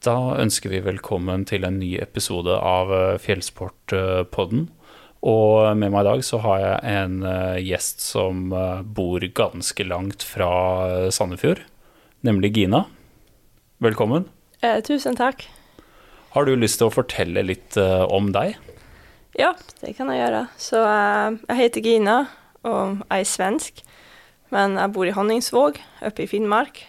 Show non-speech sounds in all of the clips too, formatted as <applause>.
Da ønsker vi velkommen til en ny episode av eh, Fjellsportpodden. Og med meg i dag så har jeg en eh, gjest som eh, bor ganske langt fra Sandefjord, nemlig Gina. Velkommen. Eh, tusen takk. Har du lyst til å fortelle litt om deg? Ja, det kan jeg gjøre. Så jeg heter Gina, og jeg er svensk. Men jeg bor i Honningsvåg, oppe i Finnmark.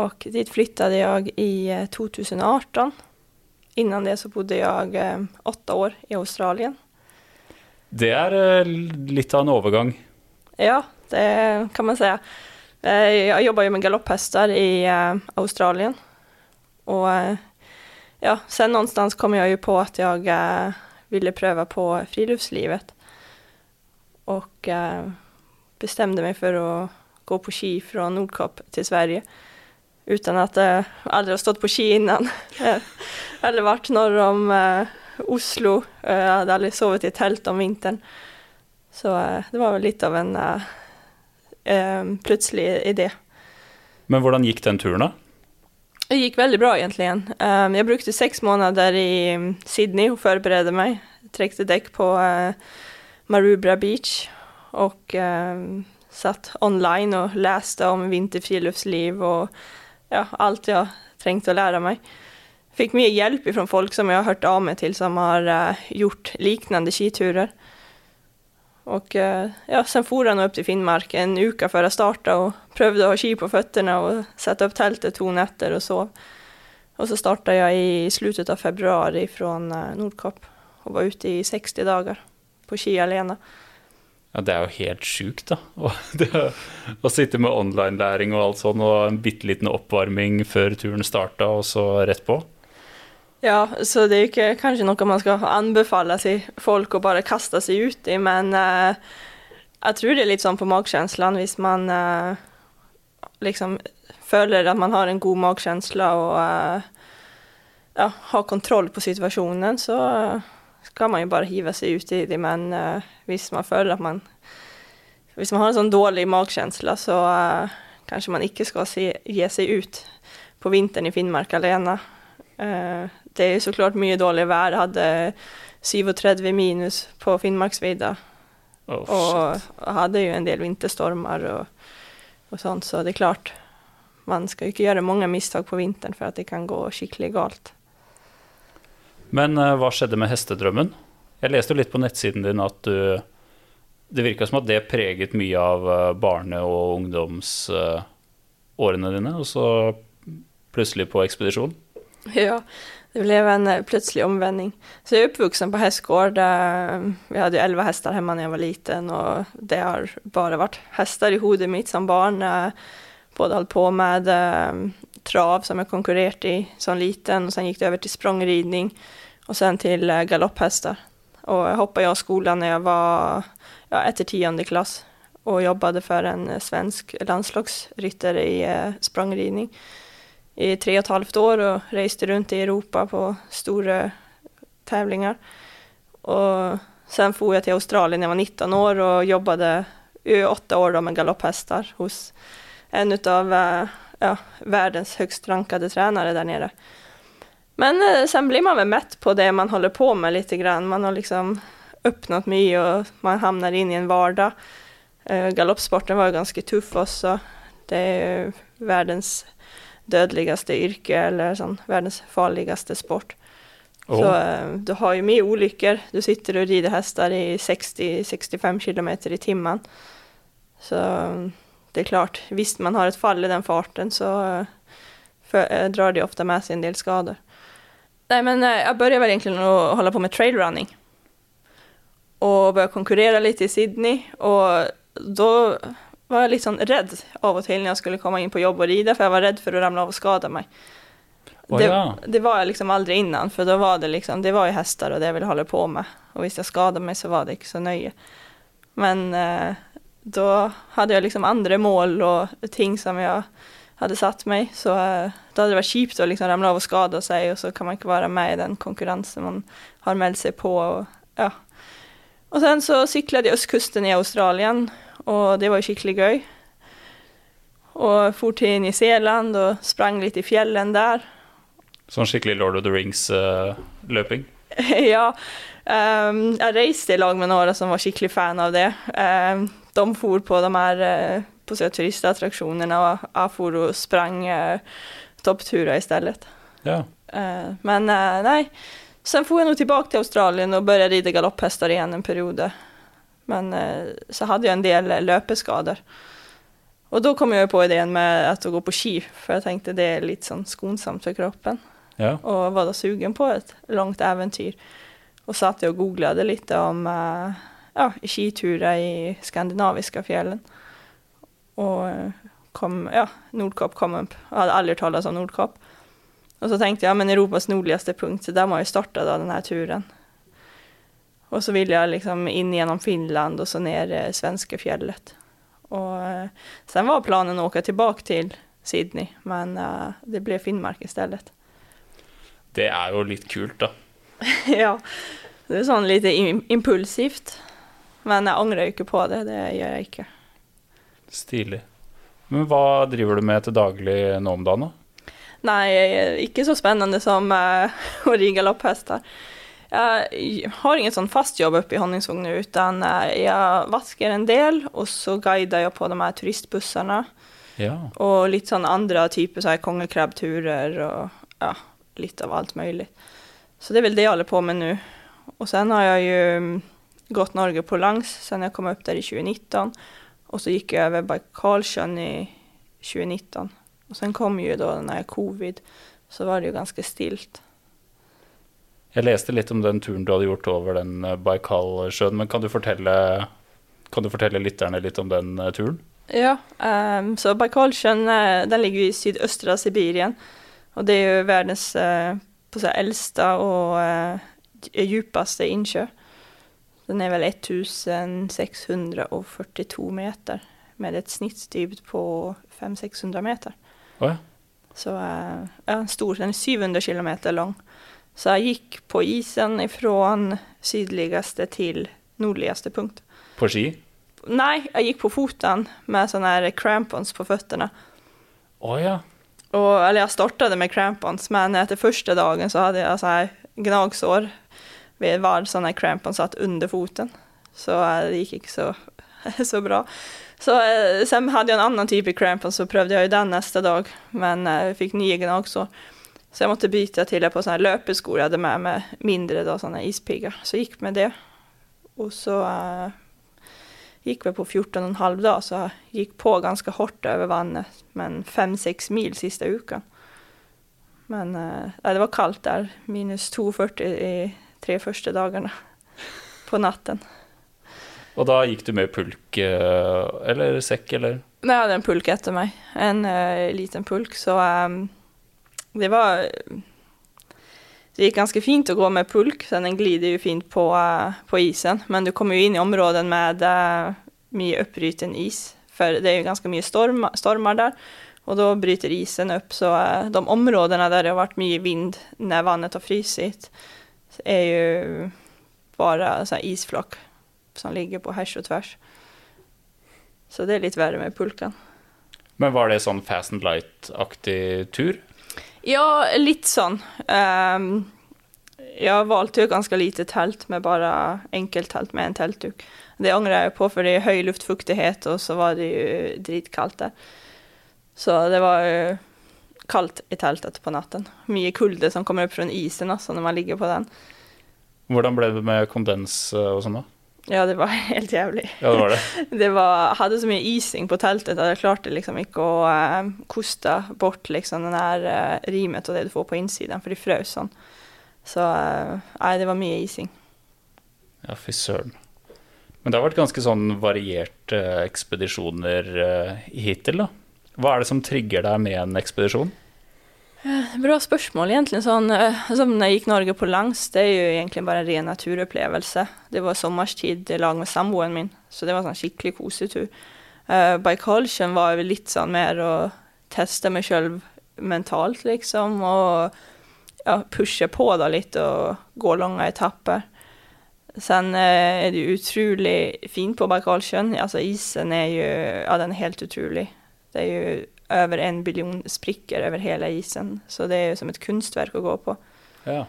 Och dit flyttade jag i 2018. Eh, Innan det så bodde jag eh, åtta år i Australien. Det er eh, litt av en overgang. Ja, det kan man säga. Jag jobbar ju med galopphästar i Australien. Och ja, sen någonstans kom jag ju på att jag ville pröva på friluftslivet. Och bestämde mig för att gå på ski från Nordkap till Sverige uten at jeg aldri har stått på ski innan. Eller vært norr om eh, Oslo. Jeg hadde aldri sovet i telt om vinteren. Så eh, det var vel litt av en eh, eh, plutselig idé. Men hvordan gikk den turen, da? Det gikk veldig bra, egentlig. Um, jeg brukte seks måneder i Sydney og forberedte meg. Trekte dekk på Marubra Beach og satt online og leste om vinterfriluftsliv og ja, alt jeg trengte å lære meg. Fikk mye hjelp fra folk som jeg har hørt av meg til, som har uh, gjort lignende skiturer. Og uh, ja, sen for jeg opp til Finnmark en uke før jeg starta og prøvde å ha ski på føttene og sette opp teltet to netter og sov. Og så starta jeg i slutten av februar fra uh, Nordkapp og var ute i 60 dager på ski alene. Ja, det er jo helt sjukt, da. <laughs> Å sitte med online-læring og alt sånn, og en bitte liten oppvarming før turen starta, og så rett på. Ja, så det er ikke kanskje noe man skal anbefale til folk å bare kaste seg ut i, men uh, jeg tror det er litt sånn på magkjenslen hvis man uh, liksom føler at man har en god magkjensle og uh, ja, har kontroll på situasjonen, så skal man jo bare hive seg ut i det, men uh, hvis man føler at man Hvis man har en sånn dårlig magkjensle, så uh, kanskje man ikke skal si, gi seg ut på vinteren i Finnmark alene. Uh, det er jo så klart mye dårlig vær. Jeg hadde 37 minus på Finnmarksvidda. Oh, og hadde jo en del vinterstormer og, og sånn, så det er klart Man skal jo ikke gjøre mange mistak på vinteren for at det kan gå skikkelig galt. Men uh, hva skjedde med hestedrømmen? Jeg leste jo litt på nettsiden din at du Det virka som at det preget mye av uh, barne- og ungdomsårene uh, dine, og så plutselig på ekspedisjon? Ja, det ble en plutselig omvending. Så jeg er oppvokst på hestgård. Vi hadde jo elleve hester hjemme da jeg var liten, og det har bare vært hester i hodet mitt som barn. Både holdt på med trav som jeg konkurrerte i som liten, og så gikk det over til sprangridning og sen til eh, galopphester. Og jeg hoppa av skolen når jeg var ja, etter tiende klasse og jobbet for en eh, svensk landslagsrytter i eh, sprangridning i tre og et halvt år og reiste rundt i Europa på store tävlingar. Og sen for jeg til Australien da jeg var 19 år og jobbet i åtte år med galopphester hos en av ja, verdens høyest rankede trenere der nede. Men eh, sen blir man vel mett på det man holder på med lite grann. Man har liksom oppnådd mye, og man havner inn i en hverdag. Eh, galoppsporten var jo ganske tuff også. Det er jo verdens dødeligste yrke, eller sånn verdens farligste sport. Oh. Så eh, du har jo mye ulykker. Du sitter og rider hester i 60-65 km i timen. Så det er klart, hvis man har et fall i den farten, så drar de ofte med seg en del skader. Nei, men uh, jeg begynte vel egentlig å holde på med trailrunning. Og begynte å konkurrere litt i Sydney. Og da var jeg litt sånn redd av og til når jeg skulle komme inn på jobb og ride, for jeg var redd for å ramle av og skade meg. Oh, det, ja. det, var jeg liksom aldri innan, for da var det liksom Det var jo hester og det jeg ville holde på med. Og hvis jeg skadet meg, så var det ikke så nøye. Men eh, da hadde jeg liksom andre mål og ting som jeg hadde satt meg. Så uh, da hadde det vært kjipt å liksom ramle av og skade seg, og så kan man ikke være med i den konkurransen man har meldt seg på. Og, ja. og sen så syklet jeg østkysten i Australien, og det var jo skikkelig gøy. Og for til New Zealand og sprang litt i fjellene der. Sånn skikkelig Lord of the Rings-løping? <laughs> ja. Um, jeg reiste i lag med noen som var skikkelig fan av det. Um, de for på de her uh, på turistattraksjonerna og och for og sprang uh, toppturer i stedet. Ja. Uh, men nei, sen for jeg nog tilbake til Australien og började ride galopphester igjen en periode. Men så hadde jeg en del løpeskader. Og da kom jeg på ideen med å gå på ski, for jeg tenkte det er litt sånn skonsamt for kroppen. Ja. Og var da sugen på et langt äventyr. Og satt og googlade litt om uh, ja, skiturer i skandinaviske fjellen. Og eh, kom, ja, Nordkapp kom opp. Jeg hadde aldri talt om Nordkapp. Og så tenkte jeg ja, men Europas nordligste punkt, så der må jeg starte da denne turen. Og så ville jeg liksom inn gjennom Finland og så ned eh, svenskefjellet. Og eh, sen var planen å åke tilbake til Sydney, men eh, det ble Finnmark i stedet. Det er jo litt kult, da. <laughs> ja. Det er sånn litt impulsivt. Men jeg angrer jo ikke på det. Det gjør jeg ikke. Stilig. Men hva driver du med til daglig nå om dagen, da? Nei, ikke så spennende som uh, <laughs> å ri galopphester. Jeg har ingen sånn fast jobb oppe i Honningsvåg nå, utan jeg vasker en del, og så guider jeg på de her turistbussene. Ja. Og litt sånn andre typer så kongekrabbturer og ja, litt av alt mulig. Så det er vel det jeg holder på med nå. Og sen har jeg jo gått Norge på langs siden jeg kom opp der i 2019. Og så gikk jeg over Baikalsjøen i 2019. Og sen kom jo da denne covid, så var det jo ganske stilt. Jeg leste litt om den turen du hadde gjort over den eh, Baikalsjøen, men kan du fortelle, kan du fortelle lytterne litt om den uh, turen? Ja, um, så Baikalsjøen eh, den ligger i sydøstre av Sibirien. Og det er jo verdens uh, på seg eldste og uh, djupeste innsjø. Den er vel 1642 meter, med et snittsdyp på 500-600 meter. Oh, ja. Så uh, ja, stor. Den er 700 km lang. Så jeg gikk på isen fra sydligste til nordligste punkt. På ski? Nei, jeg gikk på foten med sånne crampons på føttene. Oh, ja. Og, eller jeg startet med crampons, men etter første dagen så hadde jeg altså, gnagsår ved var sånne crampon satt under foten. Så eh, det gikk ikke så, <laughs> så bra. Så eh, sen hadde jeg en annen type crampon, så prøvde jeg den neste dag, men eh, jeg fikk nye gnagsår. Så jeg måtte bytte til på sånne løpesko jeg hadde med meg, mindre da, sånne ispigger. Så jeg gikk med det. Og så uh, gikk vi på 14,5 da, så jeg gikk på ganske hardt over vannet, men fem-seks mil siste uka. Men uh, det var kaldt der, minus 42 i tre første dagene på natten. Og da gikk du med pulk uh, eller sekk, eller? Jeg hadde en pulk etter meg. En liten pulk, så um, det var Det gikk ganske fint å gå med pulk, så den glider jo fint på, uh, på isen. Men du kommer jo inn i områder med uh, mye oppbrytende is, for det er jo ganske mye storm, stormer der. Og da bryter isen opp, så uh, de områdene der det har vært mye vind når vannet har fryst, er jo bare sånn isflak som ligger på hers og tvers. Så det er litt verre med pulken. Men var det sånn fast and light-aktig tur? Ja, litt sånn. Um, jeg valgte jo ganske lite telt med bare enkelttelt med en teltduk. Det angrer jeg på, for det er høy luftfuktighet, og så var det jo dritkaldt der. Så det var jo kaldt i teltet på natten. Mye kulde som kommer opp fra isen altså, når man ligger på den. Hvordan ble det med kondens eh, og sånn, da? Ja, det var <laughs> helt jævlig. Ja, det var det. <laughs> det var, hadde så mye ising på teltet at jeg klarte liksom ikke å uh, koste bort liksom den der uh, rimet og det du får på innsiden, for de frøs sånn. Så uh, nei, det var mye ising. Ja, fy søren. Men det har vært ganske sånn varierte ekspedisjoner hittil, da. Hva er det som trigger deg med en ekspedisjon? Eh, bra spørsmål, egentlig. Sånn, eh, som når jeg gikk Norge på langs, det er jo egentlig bare en ren naturopplevelse. Det var sommerstid i lag med samboeren min, så det var sånn skikkelig kosetur. Uh, Bajkalsjen var jo litt sånn mer å teste meg sjøl mentalt, liksom, og ja, pushe på da litt og gå lange etapper. Sen uh, er det utrolig fint på Baikalsjøen. Altså, isen er jo Ja, den er helt utrolig. Det er jo över en biljon sprikker over hele isen. Så det er jo som et kunstverk å gå på. Ja.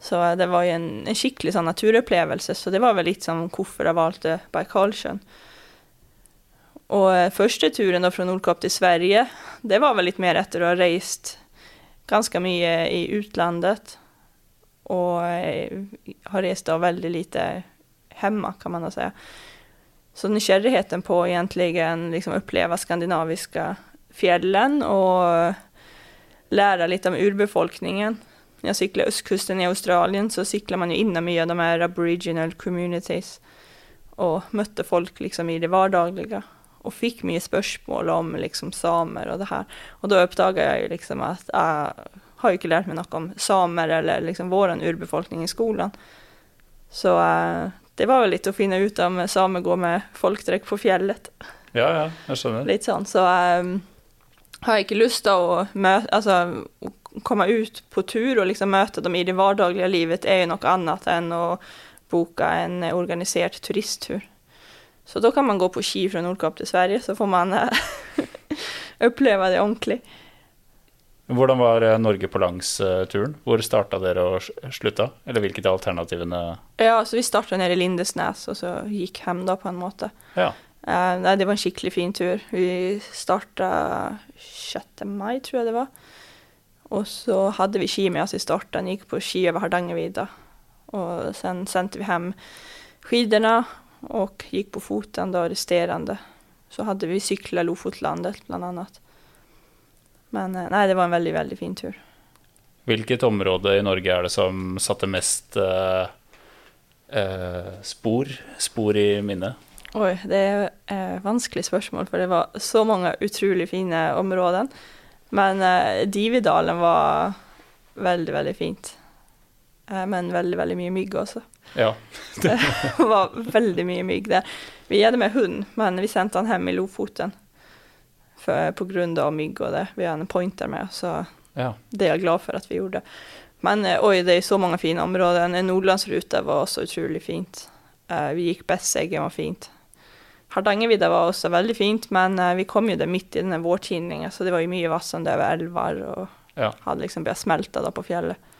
Så eh, det var jo en, en skikkelig sånn naturupplevelse, så det var vel litt som hvorfor jeg valgte Baikalsjøen. Og eh, første turen da fra Nordkapp til Sverige, det var vel litt mer etter å ha reist ganske mye i utlandet. Og har reist da veldig lite hjemme, kan man da si. Så nysgjerrigheten på egentlig liksom oppleve skandinaviske fjellen og lære litt om urbefolkningen. Når jeg sykler østkysten i Australien, så sykler man innom mye av de her aboriginal communities. Og møtte folk liksom i det hverdaglige. Og fikk mye spørsmål om liksom samer og det her. Og da oppdaga jeg jo liksom at jeg har jo ikke lært meg noe om samer eller liksom vår urbefolkning i skolen. Så uh, det var vel litt å finne ut om samer går med folkdrekk på fjellet. Ja, ja, jeg skjønner. Litt sånn. Så um, har jeg ikke lyst til å møte Altså komme ut på tur og liksom møte dem i det hverdagelige livet er jo noe annet enn å boke en organisert turisttur. Så da kan man gå på ski fra Nordkapp til Sverige, så får man <laughs> oppleve det ordentlig. Hvordan var eh, Norge på langs-turen? Hvor starta dere og slutta? Eller hvilket av alternativene Ja, så vi starta nede i Lindesnes, og så gikk hjem da, på en måte. Ja. Uh, nei, det var en skikkelig fin tur. Vi starta 6. mai, tror jeg det var. Og så hadde vi ski med oss i starten, gikk på ski over Hardangervidda. Og sen sendte vi hjem skidene og gikk på foten da resterende. Så hadde vi sykla Lofotlandet, blant. Men eh, nei, det var en veldig, veldig fin tur. Hvilket område i Norge er det som satte mest uh, uh, spor, spor i minnet? Oi, det er et vanskelig spørsmål, for det var så mange utrolig fine områder. Men eh, Dividalen var veldig, veldig fint. men veldig, veldig mye mygg også. Ja. <laughs> det var veldig mye mygg der. Vi hadde med hund, men vi sendte han hjem i Lofoten pga. på grunn av mygg og det. Vi har en pointer med, så ja. det er jeg glad for at vi gjorde. Men eh, oi, det er så mange fine områder. Nordlandsruta var også utrolig fint. Uh, vi gikk Besseggen var fint. Hardangervidda var også veldig fint, men uh, vi kom jo der midt i denne vårtidninga, så det var jo mye vassende over elver, og ja. hadde liksom blitt smelta da på fjellet.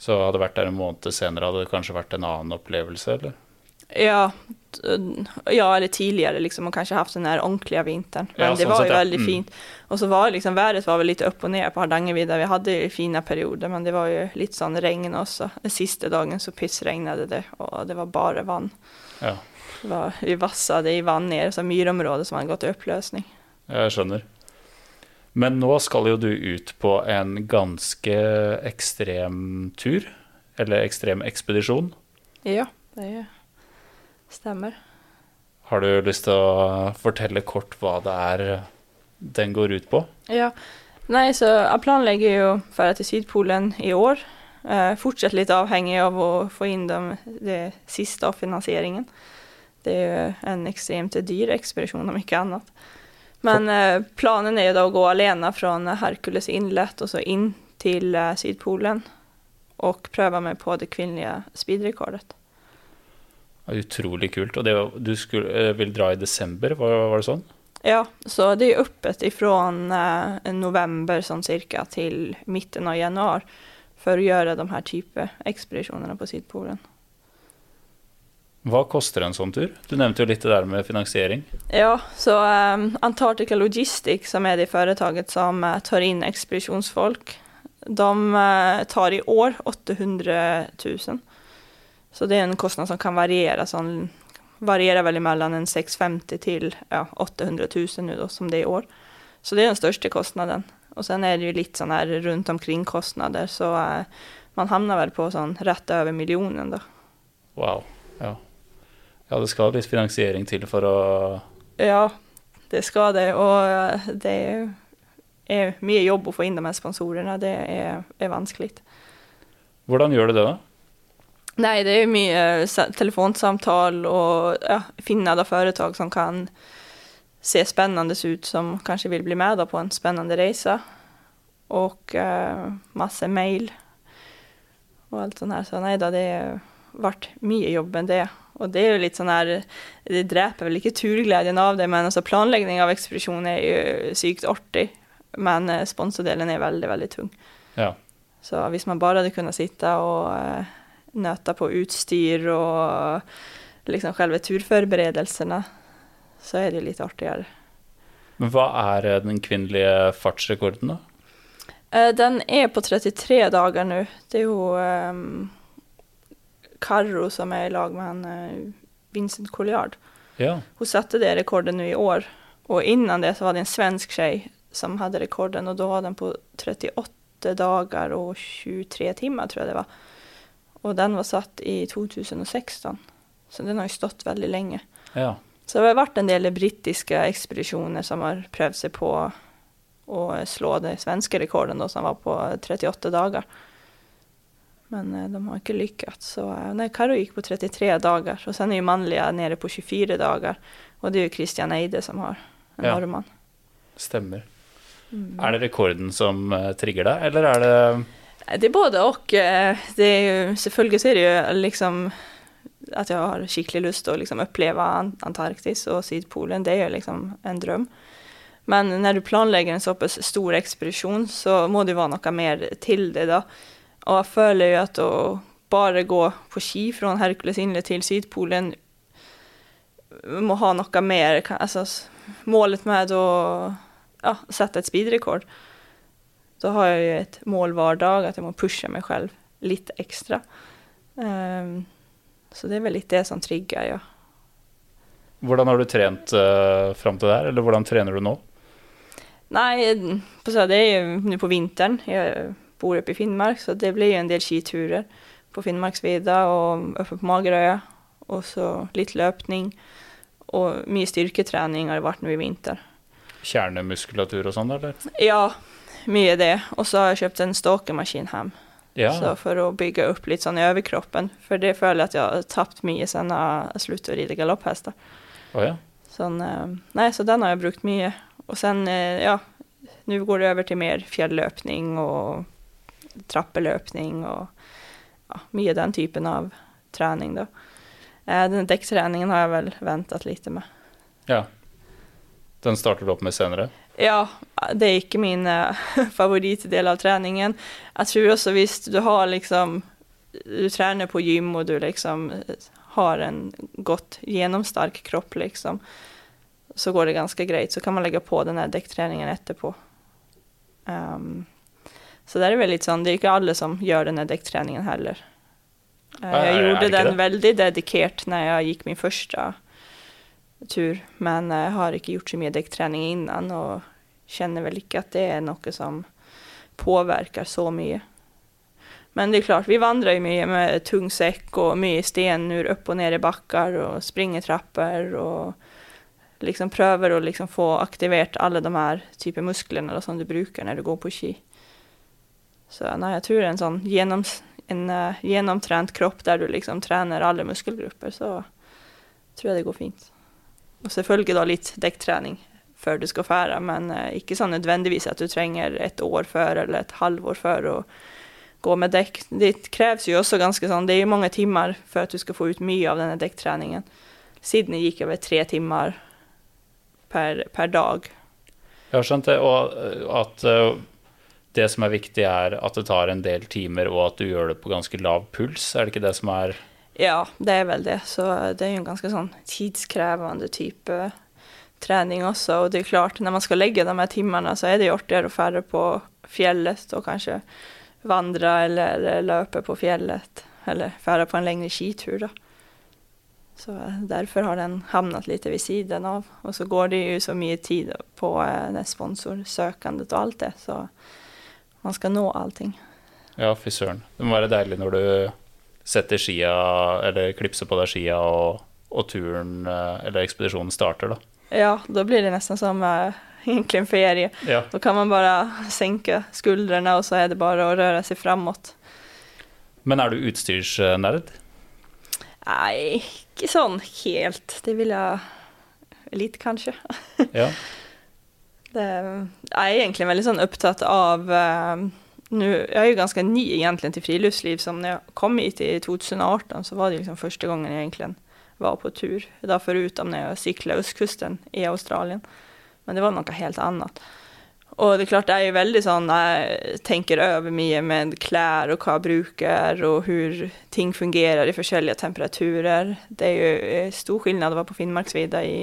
Så hadde det vært der en måned senere, hadde det kanskje vært en annen opplevelse, eller? Ja, ja, eller tidligere, liksom, og kanskje hatt den der ordentlige vinteren. Men ja, det var jo veldig mm. fint. Og så var liksom, været var vel litt opp og ned på Hardangervidda. Vi hadde jo fine perioder, men det var jo litt sånn regn også. Den siste dagen så pissregnet det, og det var bare vann. Ja. Var, vi vassa det i vann ned, så myrområdet som hadde gått i oppløsning. Jeg skjønner. Men nå skal jo du ut på en ganske ekstrem tur, eller ekstrem ekspedisjon. Ja, det er Stemmer. Har du lyst til å fortelle kort hva det er den går ut på? Ja. Nei, så jeg planlegger jo å dra til Sydpolen i år. Eh, fortsatt litt avhengig av å få inn de, det siste av finansieringen. Det er jo en ekstremt dyr ekspedisjon, om ikke annet. Men eh, planen er jo da å gå alene fra Hercules Inlet og så inn til eh, Sydpolen og prøve meg på det kvinnelige speedrekordet. Utrolig kult. Og det, du skulle, eh, vil dra i desember, var, var, det sånn? Ja, så det er åpent fra eh, november sånn cirka til midten av januar for å gjøre de her type ekspedisjonene på Sydpolen. Hva koster en sånn tur? Du nevnte jo litt det der med finansiering. Ja, så um, Antarctica Logistics, som er det foretaket som uh, tar inn ekspedisjonsfolk, de uh, tar i år 800 000. Så det er en kostnad som kan variere. Sånn, varierer vel mellom en 650 til ja, 800 000 nu då, som det er i år. Så det er den største kostnaden. Og sen er det jo litt sånn her rundt omkring kostnader, så uh, man havner vel på sånn rett over millionen, da. Wow. Ja. Ja, det skal litt finansiering til for å Ja, det skal det. Og eh, det er mye jobb å få inn de her sponsorene. Det er, er vanskelig. Hvordan gjør du det, da? Nei, det er mye telefonsamtal og ja, finne da foretak som kan se spennende ut, som kanskje vil bli med da på en spennende reise. Og uh, masse mail og alt sånt her. Så nei da, det ble mye jobb enn det. Og det er jo litt sånn her Det dreper vel ikke turgleden av det, men altså planlegging av ekspedisjonen er jo sykt artig. Men eh, sponsordelen er veldig, veldig tung. Ja. Så hvis man bare hadde kunnet sitte og eh, nøte på utstyr og liksom selve turforberedelsene, så er det litt artigere. Men hva er eh, den kvinnelige fartsrekorden, da? Den er på 33 dager nå. Det er jo um, Carro som er i lag med han eh, Vincent Colliard. Ja. Hun satte det rekordet nå i år. Og innan det så var det en svensk jente som hadde rekorden, og da var den på 38 dager og 23 timer, tror jeg det var. Og den var satt i 2016, så den har jo stått veldig lenge. ja. Så det har vært en del britiske ekspedisjoner som har prøvd seg på å slå den svenske rekorden, da, som var på 38 dager. Men eh, de har ikke lykkes. Så eh, nei, Karo gikk på 33 dager, og sen er jo mannlige nede på 24 dager. Og det er jo Christian Eide som har en Ja. nordmann. Stemmer. Mm. Er det rekorden som eh, trigger deg, eller er det Det er både og. Det er jo, selvfølgelig så er det jo liksom at jeg har skikkelig lyst til å liksom oppleve Antarktis og Sydpolen. Det er jo liksom en drøm. Men når du planlegger en såpass stor ekspedisjon, så må det jo være noe mer til det, da. Og jeg føler jo at å bare gå på ski fra Hercules Indre til Sydpolen må ha noe mer Altså målet med å ja, sette et speedrekord da har jeg jo et mål hver dag at jeg må pushe meg selv litt ekstra. Um, så det er vel litt det som trigger, ja. Hvordan har du trent uh, fram til det her, eller hvordan trener du nå? Nei, det er jo nå på vinteren. Jeg bor oppe i Finnmark, så det blir jo en del skiturer på Finnmarksvidda og oppe på Magerøya. Og så litt løpning. Og mye styrketrening har det vært nå i vinter. Kjernemuskulatur og sånn, eller? Ja, mye det. Og så har jeg kjøpt en ståkemaskin hjem. Ja. Så for å bygge opp litt sånn i overkroppen. For det føler jeg at jeg har tapt mye siden jeg sluttet å ride galopphester. Å ja. Sånn, eh, nei, så den har jeg brukt mye. Og sen, eh, ja, nå går det over til mer fjelløpning og trappeløpning og ja, mye den typen av trening, da. Eh, Den dekktreningen har jeg vel ventet litt med. ja. Den starter du opp med senere? Ja, det er ikke min eh, <laughs> favorittdel av treningen. Jeg tror også hvis du har liksom Du trener på gym og du liksom eh, har en godt gjennomsterk kropp, liksom, så går det ganske greit. Så kan man legge på denne dekktreningen etterpå. Um, så det er vel litt sånn Det er ikke alle som gjør denne dekktreningen heller. Eh, Jeg gjorde den det? veldig dedikert når jeg gikk min første tur, men jeg har ikke gjort så mye dekktrening innan, og kjenner vel ikke at det er noe som påvirker så mye. Men det er klart, vi vandrer jo mye med tung sekk og mye stenur opp og ned i bakker og springer trapper og liksom prøver å liksom få aktivert alle de her typer musklene som du bruker når du går på ski. Så nei, jeg tror en sånn gjennoms, en uh, gjennomtrent kropp der du liksom trener alle muskelgrupper, så tror jeg det går fint. Og selvfølgelig da litt dekktrening før du skal fære, men uh, ikke sånn nødvendigvis at du trenger et år før eller et halvår før å gå med dekk. Det kreves jo også ganske sånn, det er jo mange timer for at du skal få ut mye av denne dekktreningen. Sydney gikk over tre timer per, per dag. Jeg har skjønt det, og at uh, det som er viktig, er at det tar en del timer, og at du gjør det på ganske lav puls. Er det ikke det som er Ja, det er vel det. Så det er jo en ganske sånn tidskrevende type trening også. Og det er klart, når man skal legge de her timene, så er det jo artigere å ferde på fjellet og kanskje vandre eller løpe på fjellet. Eller ferde på en lengre skitur, da. Så eh, derfor har den havnet litt ved siden av. Og så går det jo så mye tid på eh, det sponsorsøkandet og alt det, så man skal nå allting. Ja, fy søren. Det må være deilig når du setter skia, eller klipser på deg skia, og, og turen uh, eller ekspedisjonen starter, da. Ja, da blir det nesten som eh, <laughs> egentlig en ferie. Ja. Da kan man bare senke skuldrene, og så er det bare å røre seg framåt. Men er du utstyrsnerd? Nei, ikke sånn helt. Det vil jeg Litt, kanskje. Ja. <laughs> Det, jeg er egentlig veldig sånn opptatt av uh, nu, Jeg er jo ganske ny egentlig til friluftsliv, som når jeg kom hit i 2018 så var det liksom første gangen jeg egentlig var på tur. Da foruten når jeg sykla østkysten i Australien. Men det var noe helt annet. Og det er klart, jeg er veldig sånn Jeg tenker over mye med klær og hva jeg bruker, og hvordan ting fungerer i forskjellige temperaturer. Det er jo eh, stor forskjell å være på Finnmarksvidda i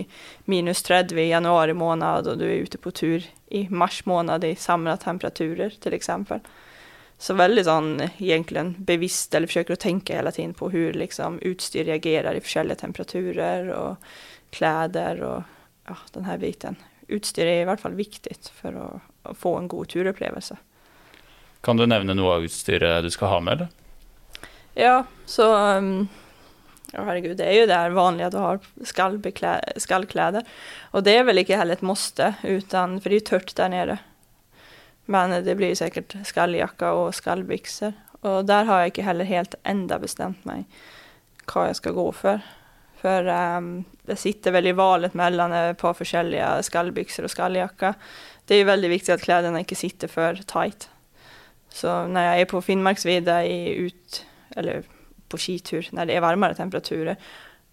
minus 30 i januar måned, og du er ute på tur i mars måned i samme temperaturer, f.eks. Så veldig sånn egentlig bevisst, eller forsøker å tenke hele tiden på hvordan liksom, utstyr reagerer i forskjellige temperaturer, og klær og ja, denne biten utstyr er i hvert fall viktig for å, å få en god turopplevelse. Kan du nevne noe av utstyret du skal ha med, eller? Ja, så um, ja, herregud, det er jo det vanlige at du har skallklær. Og det er vel ikke heller et måste, utan, for det er jo tørt der nede. Men det blir sikkert skalljakke og skallbukser. Og der har jeg ikke heller helt enda bestemt meg hva jeg skal gå for. For um, det sitter vel i valet mellom et par forskjellige skallbukser og skalljakker. Det er jo veldig viktig at klærne ikke sitter for tight. Så når jeg er på Finnmarksvidda ut, eller på skitur når det er varmere temperaturer,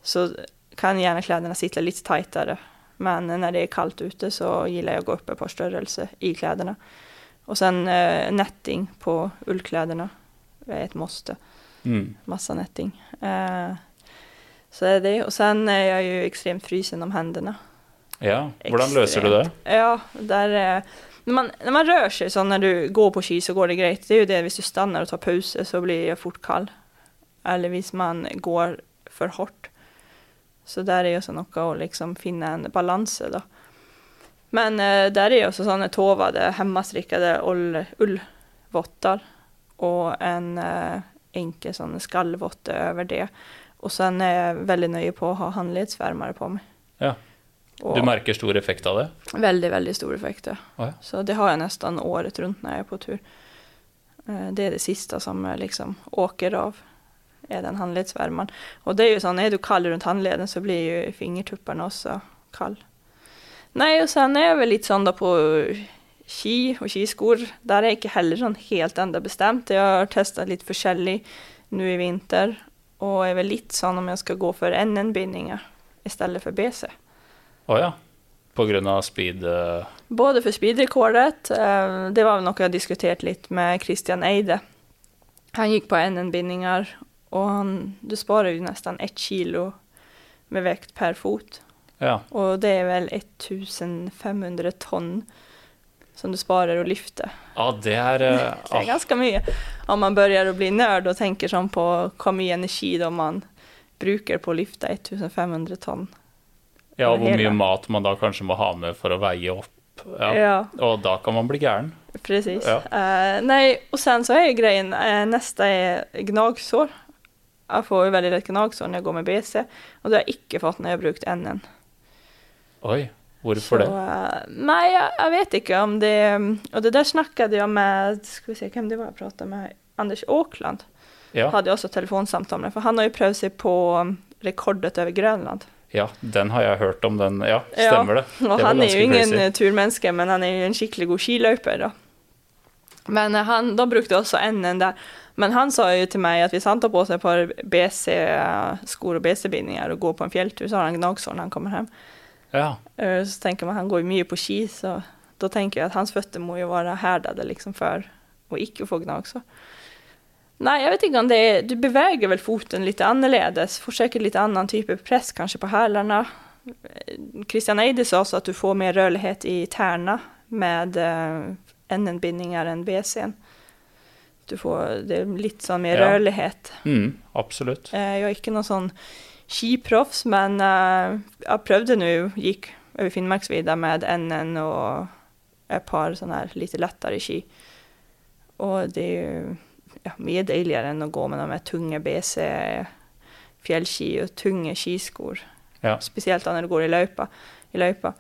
så kan gjerne klærne sitte litt tightere. Men når det er kaldt ute, så liker jeg å gå opp et par størrelse i klærne. Og sen uh, netting på ullklærne er et måste. Mm. Masse netting. Uh, så det är det. Och sen är jag ju extremt frysen om händerna. Ja, hvordan løser du det? Ja, der, når, man, når man rør seg sånn når du går på ski, så går det greit. Det er jo det hvis du stannar og tar pause, så blir jeg fort kald. Eller hvis man går for hardt. Så der er jo også noe å liksom finne en balanse, da. Men uh, der er jo også sånne tovede, hjemmestrikkede ullvotter og en uh, enkel sånn skallvotte over det. Og så er jeg veldig nøye på å ha håndleddsvarmere på meg. Ja. Du merker stor effekt av det? Veldig, veldig stor effekt, ja. Oh, ja. Så det har jeg nesten året rundt når jeg er på tur. Eh, det er det siste som liksom åker av, er den håndleddsvarmeren. Og det er jo sånn, er du kald rundt håndledden, så blir jo fingertuppene også kald. Nei, og så er jeg vel litt sånn da på ski og skiskor. Der er jeg ikke heller sånn helt enda bestemt. Jeg har testa litt forskjellig nå i vinter. Og er vel litt sånn om jeg skal gå for NN-bindinger i stedet for BC. Å oh ja. På grunn av speed? Uh... Både for speedrekordet. Uh, det var noe jeg diskuterte litt med Christian Eide. Han gikk på NN-bindinger, og han, du sparer jo nesten ett kilo med vekt per fot. Ja. Og det er vel 1500 tonn som du sparer og lyfter. Ja, det er uh, <laughs> Det er ganske mye. Om man begynner å bli nerd og tenker sånn på hvor mye energi man bruker på å lyfte 1500 tonn. Ja, og hvor mye mat man da kanskje må ha med for å veie opp. Ja. ja. Og da kan man bli gæren. Precis. Ja. Uh, nei, og sen så er jo greien uh, Neste er gnagsår. Jeg får jo veldig lett gnagsår når jeg går med BC, og det har jeg ikke fått når jeg har brukt NN. Oi. Hvorfor så, det? Uh, nei, jeg, jeg, vet ikke om det Og det der snakket jeg med Skal vi se hvem det var jeg pratet med? Anders Aakland. Ja. Hadde også telefonsamtale med, for han har jo prøvd seg på um, rekordet over Grønland. Ja, den har jeg hørt om. den, Ja, stemmer ja, det. Og det han er jo ingen crazy. turmenneske, men han er jo en skikkelig god skiløper. da. Men uh, han, da brukte jeg også NN der. Men han sa jo til meg at hvis han tar på seg et par BC-skor og BC-bindinger og går på en fjelltur, så har han gnagsår når han kommer hjem. Ja. Eh, så tenker man han går mye på ski, så da tenker jeg at hans føtter må jo være herdede liksom for å ikke få gnagsår. Nei, jeg vet ikke om det er Du beveger vel foten litt annerledes. Forsøker litt annen type press kanskje på hælene. Christian Eide sa også at du får mer rørlighet i tærne med uh, NN-bindinger enn BC-en. Du får Det er litt sånn mer ja. rørlighet. Mm, absolutt. Uh, jeg har ikke noe sånn skiproffs, men uh, jeg prøvde nå, gikk over Finnmarksvidda med NN og et par sånne her litt lettere ski. Og det er jo ja, mye deiligere enn å gå med de tunge BC fjellski og tunge skiskor. Ja. Spesielt når du går i løypa. I løypa.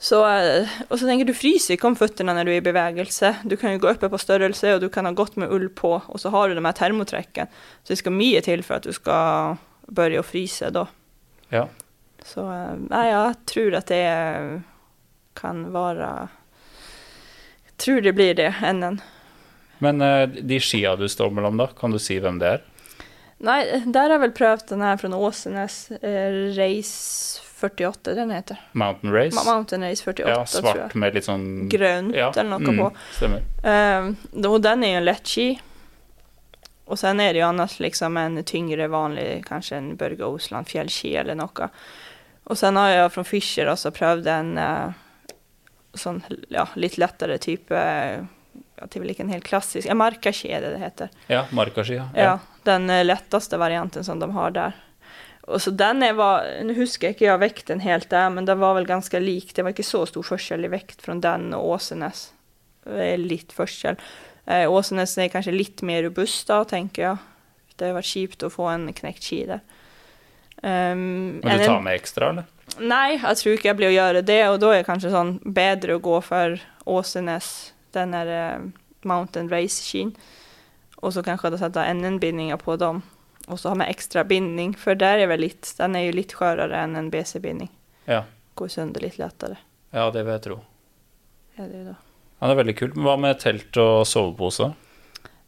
Så, eh, og så tenker du fryser ikke om føttene når du er i bevegelse. Du kan jo gå oppe på størrelse, og du kan ha godt med ull på, og så har du de her termotrekkene. Så det skal mye til for at du skal begynner å fryse da. Ja. Så eh, nei, jeg tror at det kan være Jeg tror det blir det NN. Men eh, de skia du står mellom, da, kan du si hvem det er? Nei, der har jeg vel prøvd den her fra Åsenes, eh, Race 48, den heter. Mountain Race? Ma- Mountain Race 48, ja, tror jeg. svart med litt sånn Grønt ja, eller noe mm, på. Stemmer. Ehm, og den er jo en lett ski. Och sen är det ju annars liksom en tyngre vanlig, kanske en Børge Osland fjällski eller något. Och sen har jag från Fischer också prövat en uh, sånn ja, lite lättare typ, uh, vel ikke en helt klassisk, en markaski er det det heter. Ja, Markaski. Ja. Ja, den letteste varianten som de har der. Og så den er, var, Nå husker jeg ikke jeg vekten helt der, men den var vel ganske lik. Det var ikke så stor forskjell i vekt fra den og Åsenes. Litt forskjell. Eh, Åsenes er kanskje litt mer robust da, tenker jeg. Det var kjipt å få en knekt ski der. Um, Men du tar med ekstra, eller? Nei, jeg tror ikke jeg blir å gjøre det Og da er det kanskje sånn bedre å gå for Åsenes, den der eh, Mountain Race skien. Og så kanskje sette NN-bindinger på dem. Og så ha med ekstra binding, for der er vel litt, den er jo litt skjørere enn en BC-binding. Ja. Går sønder litt lettere. ja, det vil jeg tro. Er det jo då. Ja, det er veldig kult. Men hva med telt og sovepose?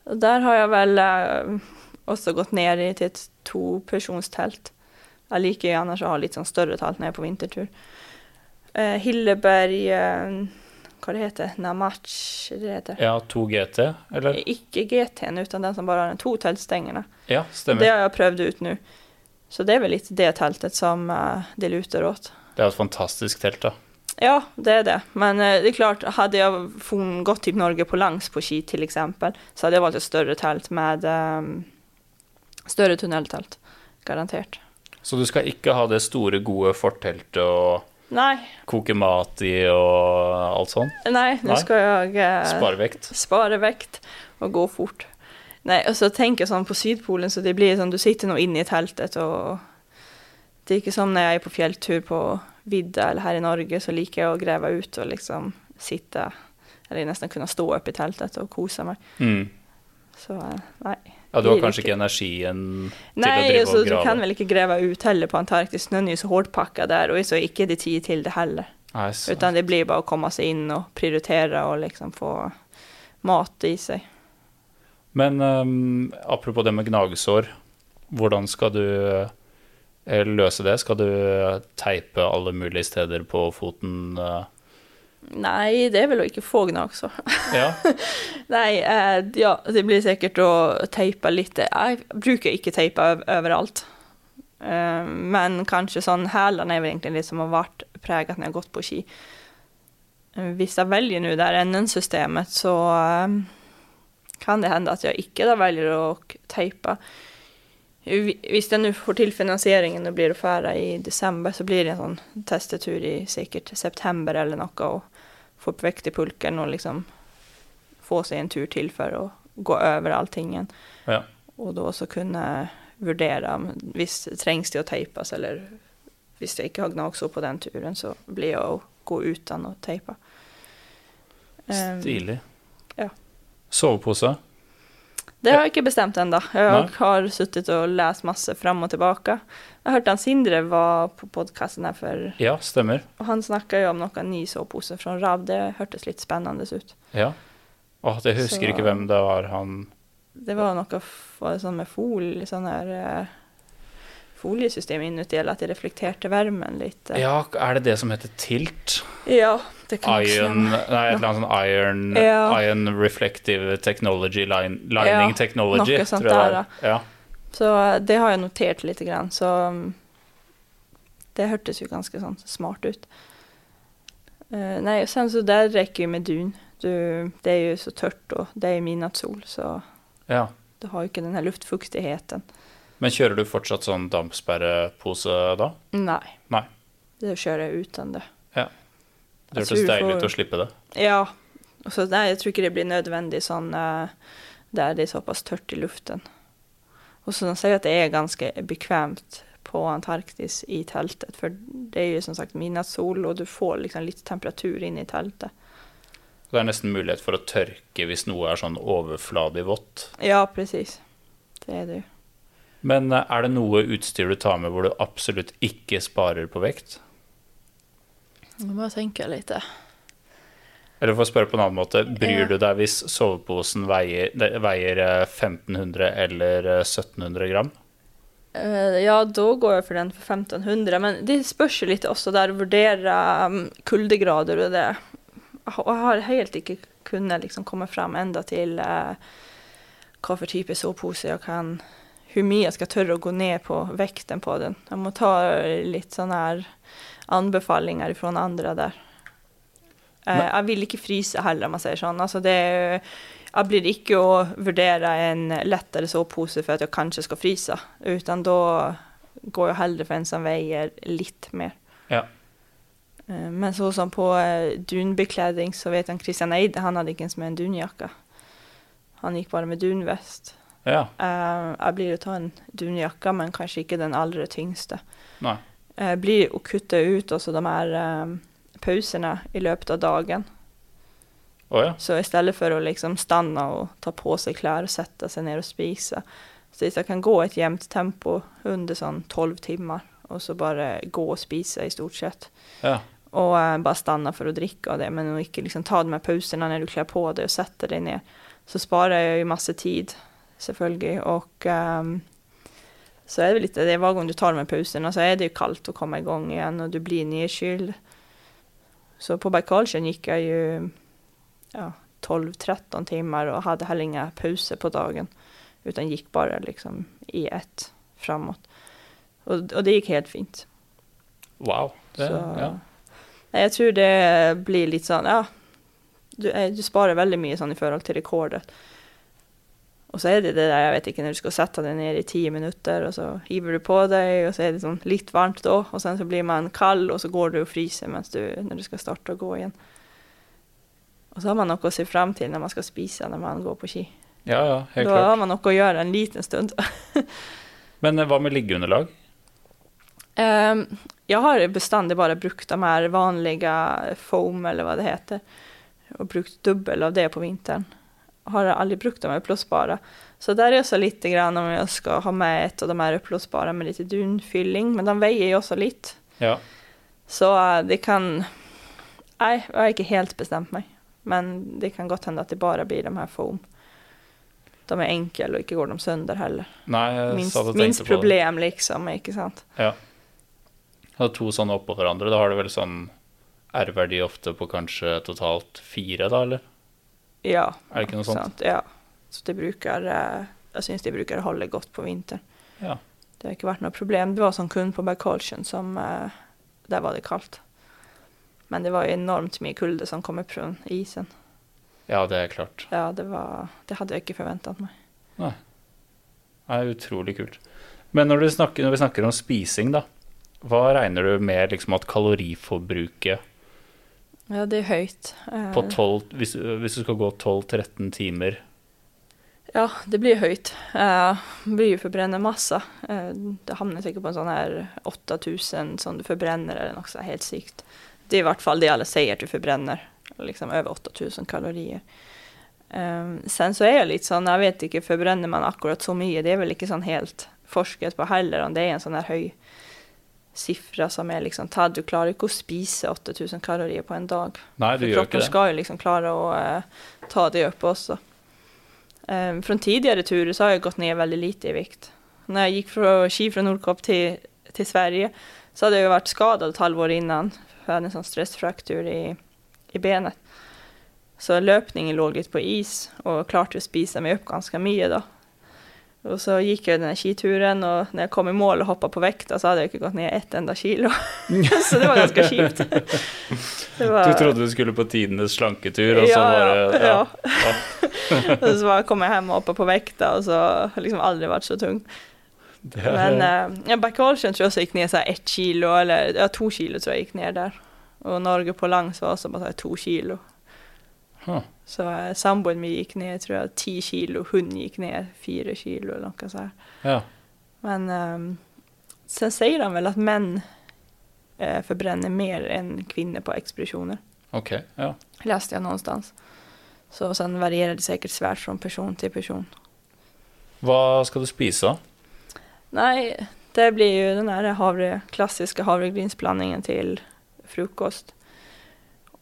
Der har jeg vel eh, også gått ned i til et topersonstelt. Jeg liker gjerne annars att ha litt sånn større telt når jeg er på vintertur. Eh, Hilleberg, eh, Hva det heter, Namach, det heter. Ja, 2 GT, eller? Ikke GT-en, uten den som bare har to teltstengene. Ja, stemmer. Det har jeg prøvd ut nå. Så det er vel litt det teltet som eh, det luter åt. Det er et fantastisk telt, da. Ja, det er det. Men eh, det er klart, hadde jeg funnet gått til Norge på langs på ski f.eks., exempel, så hadde jeg valgt et større telt med um, større tunneltelt. Garantert. Så du skal ikke ha det store, gode forteltet og Nei. koke mat i og alt sånn? Nei, nå skal jeg jag eh, Spare vekt? Spare vekt og gå fort. Nei, og så tenker jeg sånn på Sydpolen så det blir sånn du sitter nå inne i teltet og det er ikke som når jeg er på fjelltur på vidda eller her i Norge så liker jeg å grave ut og liksom sitte eller nesten kunne stå opp i teltet og kose meg. Mm. Så nei. Ja, du har kanskje ikke energien til å Nej, drive alltså, og du kan vel ikke grave ut heller på Antarktis. Snøen er jo så hårdpackad där der, og så er det tid til det heller. Nei. Utan det blir bare å komme seg inn og prioritere og liksom få mat i seg. Men um, apropos det med gnagsår, hvordan skal du eh, løse det? Skal du eh, teipe alle mulige steder på foten? Nei, det er vel å ikke få gnagsår. Ja, <laughs> Nej, eh, ja, det blir sikkert å teipe litt. Jeg bruker ikke teipe overalt. Eh, men kanskje sånn hælene er vel egentlig det som har vært preget når jeg har gått på ski. Hvis jeg velger nå der NN-systemet så eh, kan det hende at jeg ikke da velger å teipe. Visst jeg nå får til finansieringen og blir å färra i december så blir det en sånn testetur i sikkert september eller noe, og få opp vekt i pulken og liksom få seg en tur til for å gå over allting ja. Och då så kunna värdera, hvis visst trängs det å teipes, eller hvis jeg ikke har gnagsår på den turen så blir det å gå utan å teipe. Ehm, Stilig. ja. Sovepose? Det har jeg ikke bestemt ennå. Jeg har sittet og lest masse fram og tilbake. Jeg har han Sindre var på podcasten her før. Ja, stemmer. Og han snakka jo om noen ny sovepose fra RAV. Det hørtes litt spennende ut. Ja. Åh, jeg husker Så- ikke hvem det var han Det var noe sånn med folie, sån här eh, foliesystem inuti eller at det reflekterte varmen litt. Ja, er det det som heter Tilt? Ja, det kan Iron. Nei, et eller annet sånn Iron, Ja. iron Reflective Technology, line, Lining Ja, Technology, noe sånt tror jeg det der, er. Ja. Så eh, det har jeg notert lite grann. Så mm, det hørtes jo ganske sånn smart ut. Uh, nei, och sen så der rekker jo med dun. Du, det er jo så tørt, og det är midnattssol så ja. du har jo ikke den her luftfuktigheten. Men kjører du fortsatt sånn dampsperrepose da? Nei. Nei. Det kjører jeg uten det. Det Jeg tror hørtes deilig ut å slippe det. Ja, Så nei, jeg tror ikke det blir nødvendig sånn eh, där det er såpass tørt i luften. Og så de jeg at det er ganske bekvemt på Antarktis i teltet, for det er jo som sagt midnattssol og du får liksom litt temperatur inn i teltet. Så det er nesten mulighet for å tørke hvis noe er sånn overfladig vått. Ja, precis. Det er det ju. Men eh, er det noe utstyr du tar med hvor du absolutt ikke sparer på vekt? Nå må jeg tenke litt. Eller for å spørre på en annen måte, bryr du deg hvis soveposen veier, veier eh, 1500 eller eh, 1700 gram? Eh, ja, da går jeg for den for 1500, men det spørs jo litt også der Vurderer vurdere um, kuldegrader og det. Og jeg har helt ikke kunnet liksom komme frem enda til hva for type sovepose jeg kan Hvor mye jeg skal tørre å gå ned på vekten på den. Jeg må ta litt sånne her anbefalinger fra andre der. Eh, jeg vil ikke fryse heller, om jeg sier sånn. Altså, det jeg blir ikke å vurdere en lettere sovepose for at jeg kanskje skal fryse, utan da går jeg heller for en som veier litt mer. Ja. Eh, Men så som på eh, dunbekledning så vet han Christian Eide, han hadde ikke ens med en dunjakke. Han gikk bare med dunvest. Ja. Uh, Jeg blir å ta en dunjakke, men kanskje ikke den aller tyngste. Nei. Jeg blir å kutte ut også de her uh, pausene i løpet av dagen. Oh, ja. Så i stedet for å liksom stanna og ta på seg klær og sette seg ned og spise, Så jeg kan gå et jevnt tempo under sånn 12 timer, og så bare gå og spise i stort sett. ja. Og uh, bare stanna for å drikke av det, men ikke liksom ta de her pausene når du kler på deg og setter deg ned, Så sparer jeg jo masse tid, selvfølgelig. Og um, så er det litt det, hver gang du tar med pausen, så er det jo kaldt å komme i gang igjen, og du blir nedkyld. Så på Bajkalsjøen gikk jeg jo ja, 12-13 timer og hadde heller ingen pause på dagen. Utan gikk bare liksom i ett framåt. Og, og, det gikk helt fint. Wow. Det, Så, ja. Jeg tror det blir litt sånn Ja, du, eh, du sparer veldig mye sånn i forhold til rekordet. Og så er det det der, jeg vet ikke, når du skal sette deg ned i ti minutter, og så hiver du på deg, og så er det sånn litt varmt da, og sen så blir man kald, og så går du og fryser mens du, når du skal starte å gå igjen. Og så har man noe å se fram til når man skal spise når man går på ski. ja, ja, helt da klart. har man noe å gjøre en liten stund. <laughs> Men eh, hva med liggeunderlag? Um, jeg har bestandig bare brukt de her vanlige foam eller hva det heter. og brukt dubbel av det på vintern. Har aldrig brukt de här uppblåsbara. Så där är jag så lite grann om jag ska ha med ett av de här uppblåsbara med lite dunfylling. Men de väger ju också lite. Ja. Så eh, det kan... Nej, jag har inte helt bestämt mig. Men det kan godt hende at det bare blir de her foam. De er enkle, og ikke går de sønder heller. Nei, jeg Minst, minst problem liksom, ikke sant? Ja. Og to sånne oppå hverandre, da har du vel sånn R-verdi ofte på kanskje totalt fire, da, eller? Ja. Er det ikke noe sånt? Sant, ja. Så det bruker, jeg syns de bruker å holde godt på vinteren. Ja. Det har ikke vært noe problem. Det var sånn kun på Bergkarlsjön som, Der var det kaldt. Men det var jo enormt mye kulde som kom opp fra isen. Ja, det er klart. Ja, det var, det hadde jeg ikke forventa meg. Nei. Det er utrolig kult. Men når, du snakker, når vi snakker om spising, da, hva regner du med liksom at kaloriforbruket Ja, det er. Eh, på 12, hvis, hvis du skal gå 12-13 timer Ja, det blir høyt. Eh, det blir jo förbränna masse. Eh, det havner sikkert på en sånn her 8000 som du forbrenner, eller noe sånt helt sykt. Det er i hvert fall det alle sier at du forbrenner. Liksom over 8000 kalorier. Um, sen så er jeg litt sånn, jeg vet ikke, forbrenner man akkurat så mye? Det er vel ikke sånn helt forsket på heller om det er en sånn høy, hög siffra som er liksom tatt. Du klarer ikke å spise 8000 kalorier på en dag. Nei, du For gjør ikke det. skal jo liksom klare å uh, ta det opp også. Um, från tidligere turer så har jeg gått ned veldig lite i vikt. Når jeg gikk fra ski fra Nordkap til, til, Sverige så hadde jeg jo vært skadet et halvår innan. Jeg hadde en sånn stressfraktur i, i benet. Så løpningen låg litt på is og klarte å spise meg opp ganske mye då. Och så gikk jeg den skituren og når jeg kom i mål og hoppa på vekta, så hadde jeg ikke gått ned ett enda kilo. <laughs> så det var ganske kjipt. <laughs> Det var- Du trodde du skulle på tidenes slanketur, og så ja, bare ja, ja. ja. <laughs> og så kom jeg hjem og hoppa på vekta, og så har liksom aldri vært så tung. Det Men äh, ja, Backalsjön tror jeg også gikk ned så ett kilo, eller ja, to kilo tror jeg gikk ned der. Og Norge på langs var også bare to kilo. Huh. Så samboeren sambon min gikk ned tror jeg, 10 kilo, hun gikk ned 4 kilo eller noe sånt. ja. Men um, sen sier han vel at menn eh, forbrenner mer enn kvinner på ekspedisjoner. Ok. Ja. Leste jeg noe någonstans. Så sen varierer det sikkert svært fra person til person. Hva skal du spise? Nej, det blir jo den der havre, klassiske havregrynsblandningen til frukost.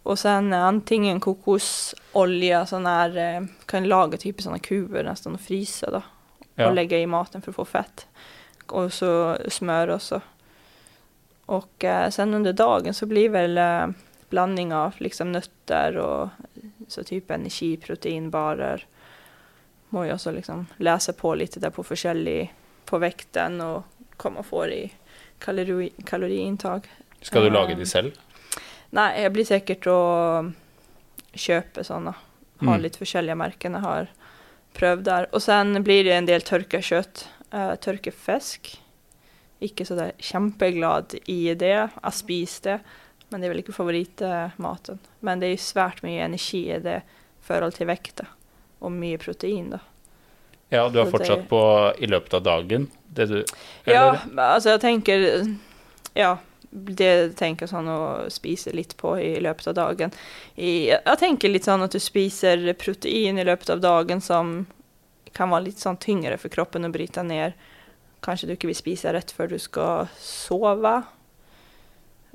Och sen eh, antingen kokosolja, sån här, eh, kan laga typ i sådana kuber nästan och frysa då. Ja. Och lägga i maten för att få fett. Och så smör också. Och eh, sen under dagen så blir väl eh, blandning av liksom nötter och så typ energiproteinbarer. Må jo också liksom läsa på lite där på forskjellig på vekten och komma få det i kalori, kaloriintag. Skal du Eh, lage de selv? Nej, jeg blir sikkert å kjøpe sånne. Ha litt lite forskjellige merken jeg har prøvd der. Og sen blir det en del tørka kjøtt. Uh, tørkefisk. Ikke så der kjempeglad i det. Jeg spiser det, men det er vel ikke favorittmaten. Men det er svært mye energi i det i forhold til vekta. Og mye protein, da. Ja, du har Så fortsatt på i løpet av dagen? Det du Ja, altså jeg tenker Ja, det tenker sånn å spise litt på i løpet av dagen. I, jeg tenker litt sånn at du spiser protein i løpet av dagen som kan være litt sånn tyngre for kroppen å bryte ned. Kanskje du ikke vil spise rett før du skal sove.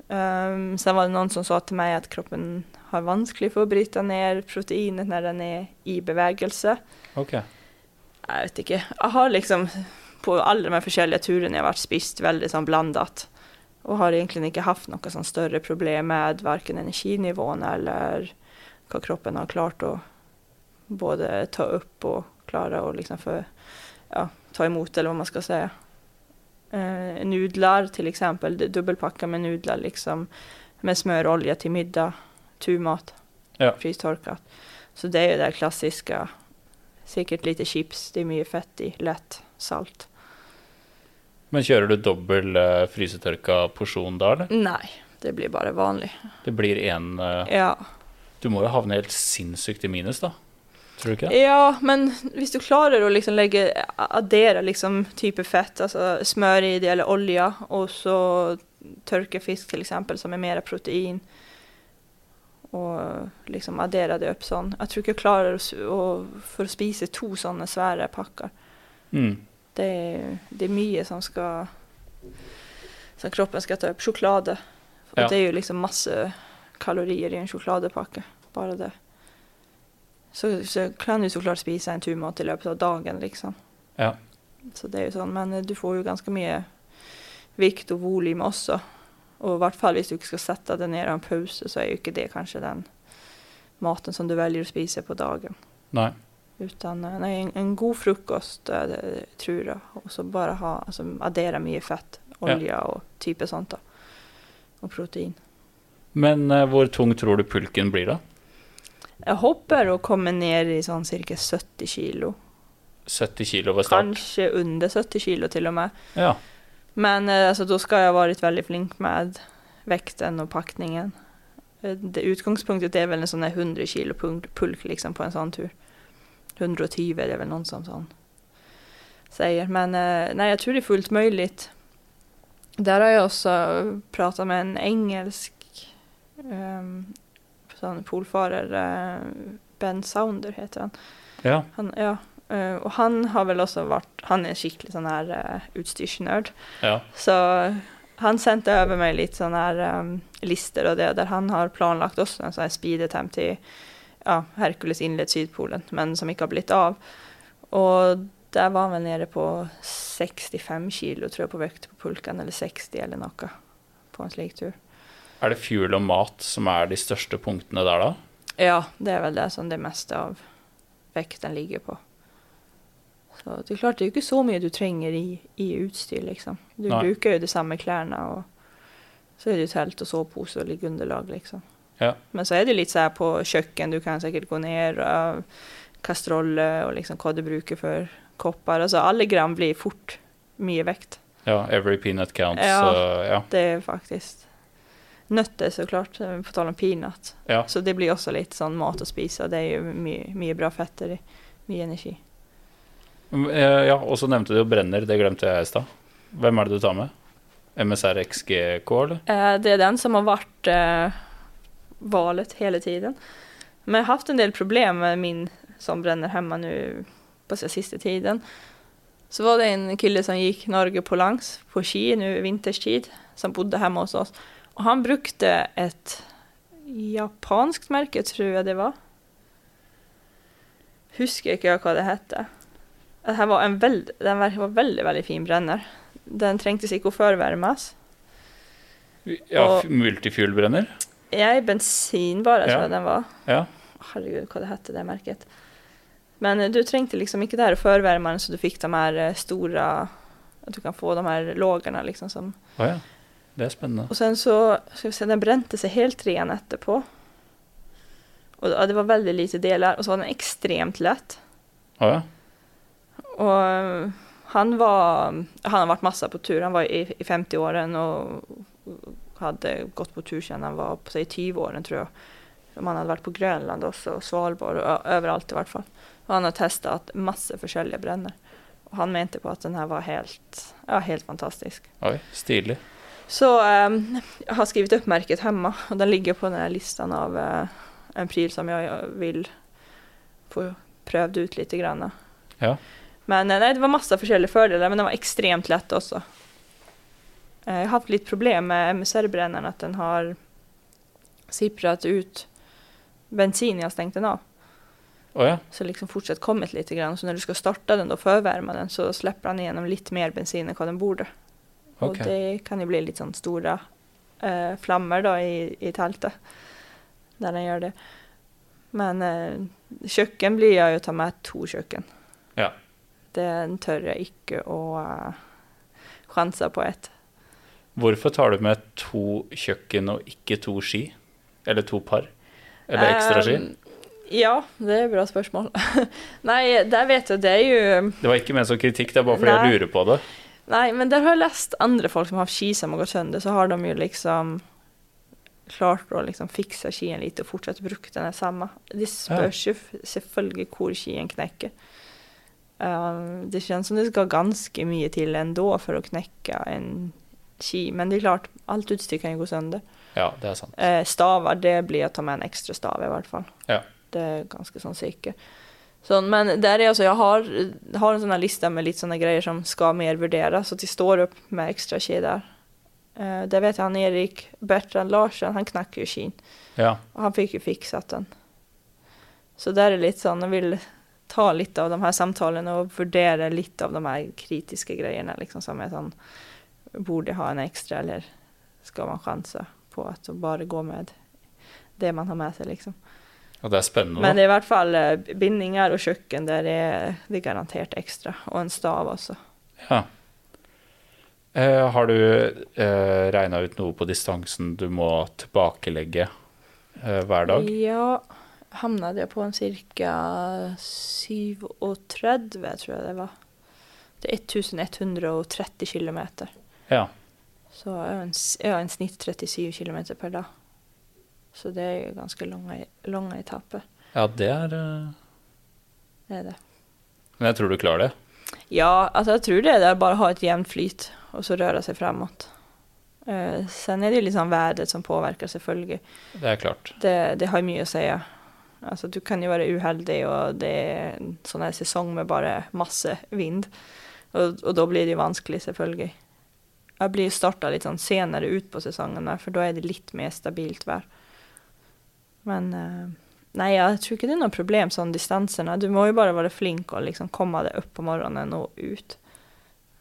Um, sen var det noen som sa til meg at kroppen har vanskelig for å bryte ned proteinet når den er i bevegelse. Ok. Jeg vet ikke. Jeg har liksom på alle de forskjellige turene jeg har vært spist veldig sånn blandet. Og har egentlig ikke hatt noe sånn større problem med verken energinivåene eller hva kroppen har klart å både ta opp og klare å liksom få ja, ta imot, eller hva man skal si. Eh, nudler, til eksempel. Dobbeltpakka med nudler liksom, med smør og olje til middag. Turmat. Ja. Frystorkat. Så det er jo det klassiske. Sikkert lite chips, det er mye fett i. Lett. Salt. Men kjører du dobbel uh, frysetørka porsjon da, eller? Nei, det blir bare vanlig. Det blir én uh, Ja. Du må jo havne helt sinnssykt i minus, da. Tror du ikke det? ja, men hvis du klarer å liksom legge Addere liksom type fett, altså smør i det, eller olje, og så tørkefisk til eksempel, som er mer protein, og liksom addere det opp sånn. Jeg tror ikke jeg klarer å, å, for å spise to sånne svære pakker. Mm. Det er, det er mye som skal Som kroppen skal ta opp. Sjokolade. Og Ja. det er jo liksom masse kalorier i en sjokoladepakke. Bare det. Så, så kan du så klart spise en turmat i løpet av dagen, liksom. Ja. Så det er jo sånn. Men eh, du får jo ganske mye vikt og volum også. Og i hvert fall hvis du ikke skal sette deg ned og ha en pause, så er jo ikke det kanskje den maten som du velger å spise på dagen. Nei. Utan eh, nej, en, en god frukost eh, tror jag. Och så bara ha, alltså addera mycket fett, olja och typer sånt då. Och protein. Men eh, hvor tung tror du pulken blir, da? Jeg håper å komme ned i sånn cirka 70 kilo. 70 kilo ved start? Kanskje under 70 kilo til og med. Ja. Men eh, alltså, då ska jag ha vært veldig flink med vekten og pakningen. Det, utgangspunktet er vel en sånn 100 kilo pulk liksom på en sånn tur. 110 er det vel noen som sånn sier. Men nei, jeg tror det er fullt mulig. Der har jeg også prata med en engelsk um, sånn polfarer, eh, Ben Sounder heter han. ja. han ja, Uh, og han har vel også vært han er en sånn her uh, utstyrsnerd. Ja. Så han sendte over meg litt sånne her um, lister og det der han har planlagt også en sånn här speedet till ja, Hercules innledet Sydpolen men som ikke har blitt av. Og der var han nede på 65 kilo tror jeg, på vekt på pulken, eller 60 eller noe, på en slik tur. Er det fuel og mat som er de største punktene der, da? Ja, det er vel det som det meste av vekten ligger på. Så det er klart, det er jo ikke så mye du trenger i, i utstyr liksom. Du Nei. bruker jo de samme klærne, og så er det jo telt og sovepose og liggeunderlag, liksom. Ja. Men så er det litt sånn på kjøkken, du kan sikkert gå ned og kastroller og liksom hva du bruker for kopper. Altså alle gram blir fort mye vekt. Ja, every peanut counts. Ja. uh, ja. Det er faktisk. Nøtter, så klart, på tal om peanut. ja. Så det blir også litt sånn mat å spise. Det er jo mye, mye bra fetter i. Mye energi. Eh, ja. Og så nevnte du jo brenner, det glemte jeg i stad. Hvem er det du tar med? MSR XGK, eller? Eh, det er den som har vært eh, valet hele tiden. Men jeg har hatt en del problem med min som brenner hjemme nå på siste tiden. Så var det en kille som gikk Norge på langs på ski nå vinterstid, som bodde hjemme hos oss. Og han brukte et japanskt merke, tror jeg det var. Husker ikke hva det hette. Det var en veld, den var veldig, veldig fin brenner. Den trengtes ikke å førvarmes. Ja, multifuel-brenner? Jeg bensin bare, tror Ja. jeg den var. Ja. Herregud, hva det hette, det merket. Men eh, du trengte liksom ikke det her førvarmeren, så du fikk de her stora, store At du kan få de her lågorna liksom. Som. Å ja. Det er spennende. Og sen så skal vi se, den brente seg helt ren etterpå. Og det var veldig lite deler, og så var den ekstremt lett. Å ja. Og eh, han var Han har vært masse på tur. Han var i, i 50-åren og hadde gått på tur siden han var på seg i 20-åren, tror jeg. Man hadde vært på Grønland også, og Svalbard, og overalt i hvert fall. Og han har testet masse forskjellige brenner. Og han mente på at den her var helt, ja, helt fantastisk. Oi, stilig. Så um, jeg har skrivit upp märket hemma och den ligger på den här listan av uh, en pryl som jag vill få prövd ut lite grann. Ja. Men eh, nej, det var masse forskjellige fordeler, men den var ekstremt lett också. Eh, jag har hatt litt problem med MSR-brenneren, at den har sipret ut bensin jeg har stengt den av. Oh, ja. Så liksom fortsatt kommet litt. grann. Så når du skal starte den og forvarme den, så slipper den gjennom litt mer bensin enn hva den borde. Okay. Og det kan jo bli litt sånn store uh, flammer da i, i teltet, der den gjør det. Men uh, kjøkken blir jeg jo ta med to kjøkken. Ja. Den tør jeg ikke å uh, sjanse på ett. Hvorfor tar du med to kjøkken og ikke to ski? Eller to par? Eller ekstra ski? Um, ja, det er et bra spørsmål. <laughs> Nei, der vet du, det er jo Det var ikke ment som kritikk, det er bare fordi Nei. jeg lurer på det. Nei, men der har jeg lest andre folk som har hatt ski som har gått sønder, så har de jo liksom klart å liksom fikse skien litt og fortsette å bruke den samme. Det spørs jo selvfølgelig hvor skien knekker. Um, det kjennes som det skal ganske mye til ennå for å knekke en ski, men det er klart, alt utstyr kan jo gå sønder. Ja, det er sant. Eh, stavar, det blir å ta med en ekstra stav i hvert fall. Ja. Det er ganske sånn sikkert. Sånn, men der er altså, jeg har, har en sånn liste med litt sånne greier som skal mer vurderes, så de står opp med ekstra ski der. Eh, det vet jeg han Erik Bertrand Larsen, han knakk jo skien, Ja. og han fikk jo fikset den. Så der er litt sånn, jeg vil ta litt av de her samtalene og vurdere litt av de her kritiske greiene, liksom som er sånn, borde ha en ekstra, eller skal man sjanse på at å bare gå med det man har med seg, liksom. Og det er spennende. Men det er i hvert fall eh, bindinger og kjøkken der er det er garantert ekstra, og en stav også. Ja. Eh, har du eh, regna ut noe på distansen du må tilbakelegge eh, hver dag? Ja, havna jeg på en cirka 37, tror jeg det var. Det er 1130 kilometer. Ja. Så jeg har en, snitt 37 kilometer per dag. Så det er jo ganske lange, lange etapper. ja, det er eh, Det er det. Men jeg tror du klarer det. Ja, altså jeg tror det Det er bare å ha et jevnt flyt og så røre seg fremover. Uh, sen er det ju liksom været som påvirker, selvfølgelig. Det er klart. Det, det har mye å si. Altså, du kan jo være uheldig og det er en sånn här säsong med bare masse vind. Og, og da blir det jo vanskelig selvfølgelig. Jag blir starta litt sånn senere ut på sesongen, for da er det litt mer stabilt vær. Men nei, jeg tror ikke det er noe problem sånn distansene. Du må jo bare være flink og liksom komme deg opp på morgenen og ut.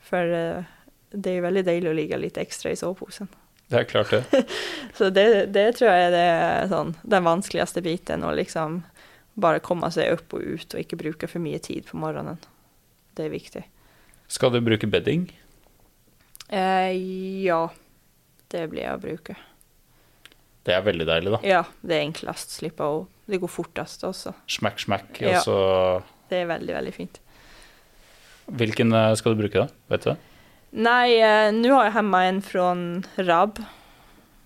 För eh, det er jo veldig deilig å ligge litt ekstra i soveposen. Det er klart, det. <laughs> Så det, det tror jeg er det, sånn, den vanskeligste biten, å liksom bare komme seg opp og ut og ikke bruke for mye tid på morgenen. Det er viktig. Skal du bruke bedding? Eh, ja, det blir jeg å bruke. Det er veldig deilig, da. Ja, det er enklest. Slipper å Det går fortest også. Smack, smack. Ja. Og så Det er veldig, veldig fint. Hvilken eh, skal du bruke, da? Vet du det? Nei, eh, nå har jeg hemma en fra Rab,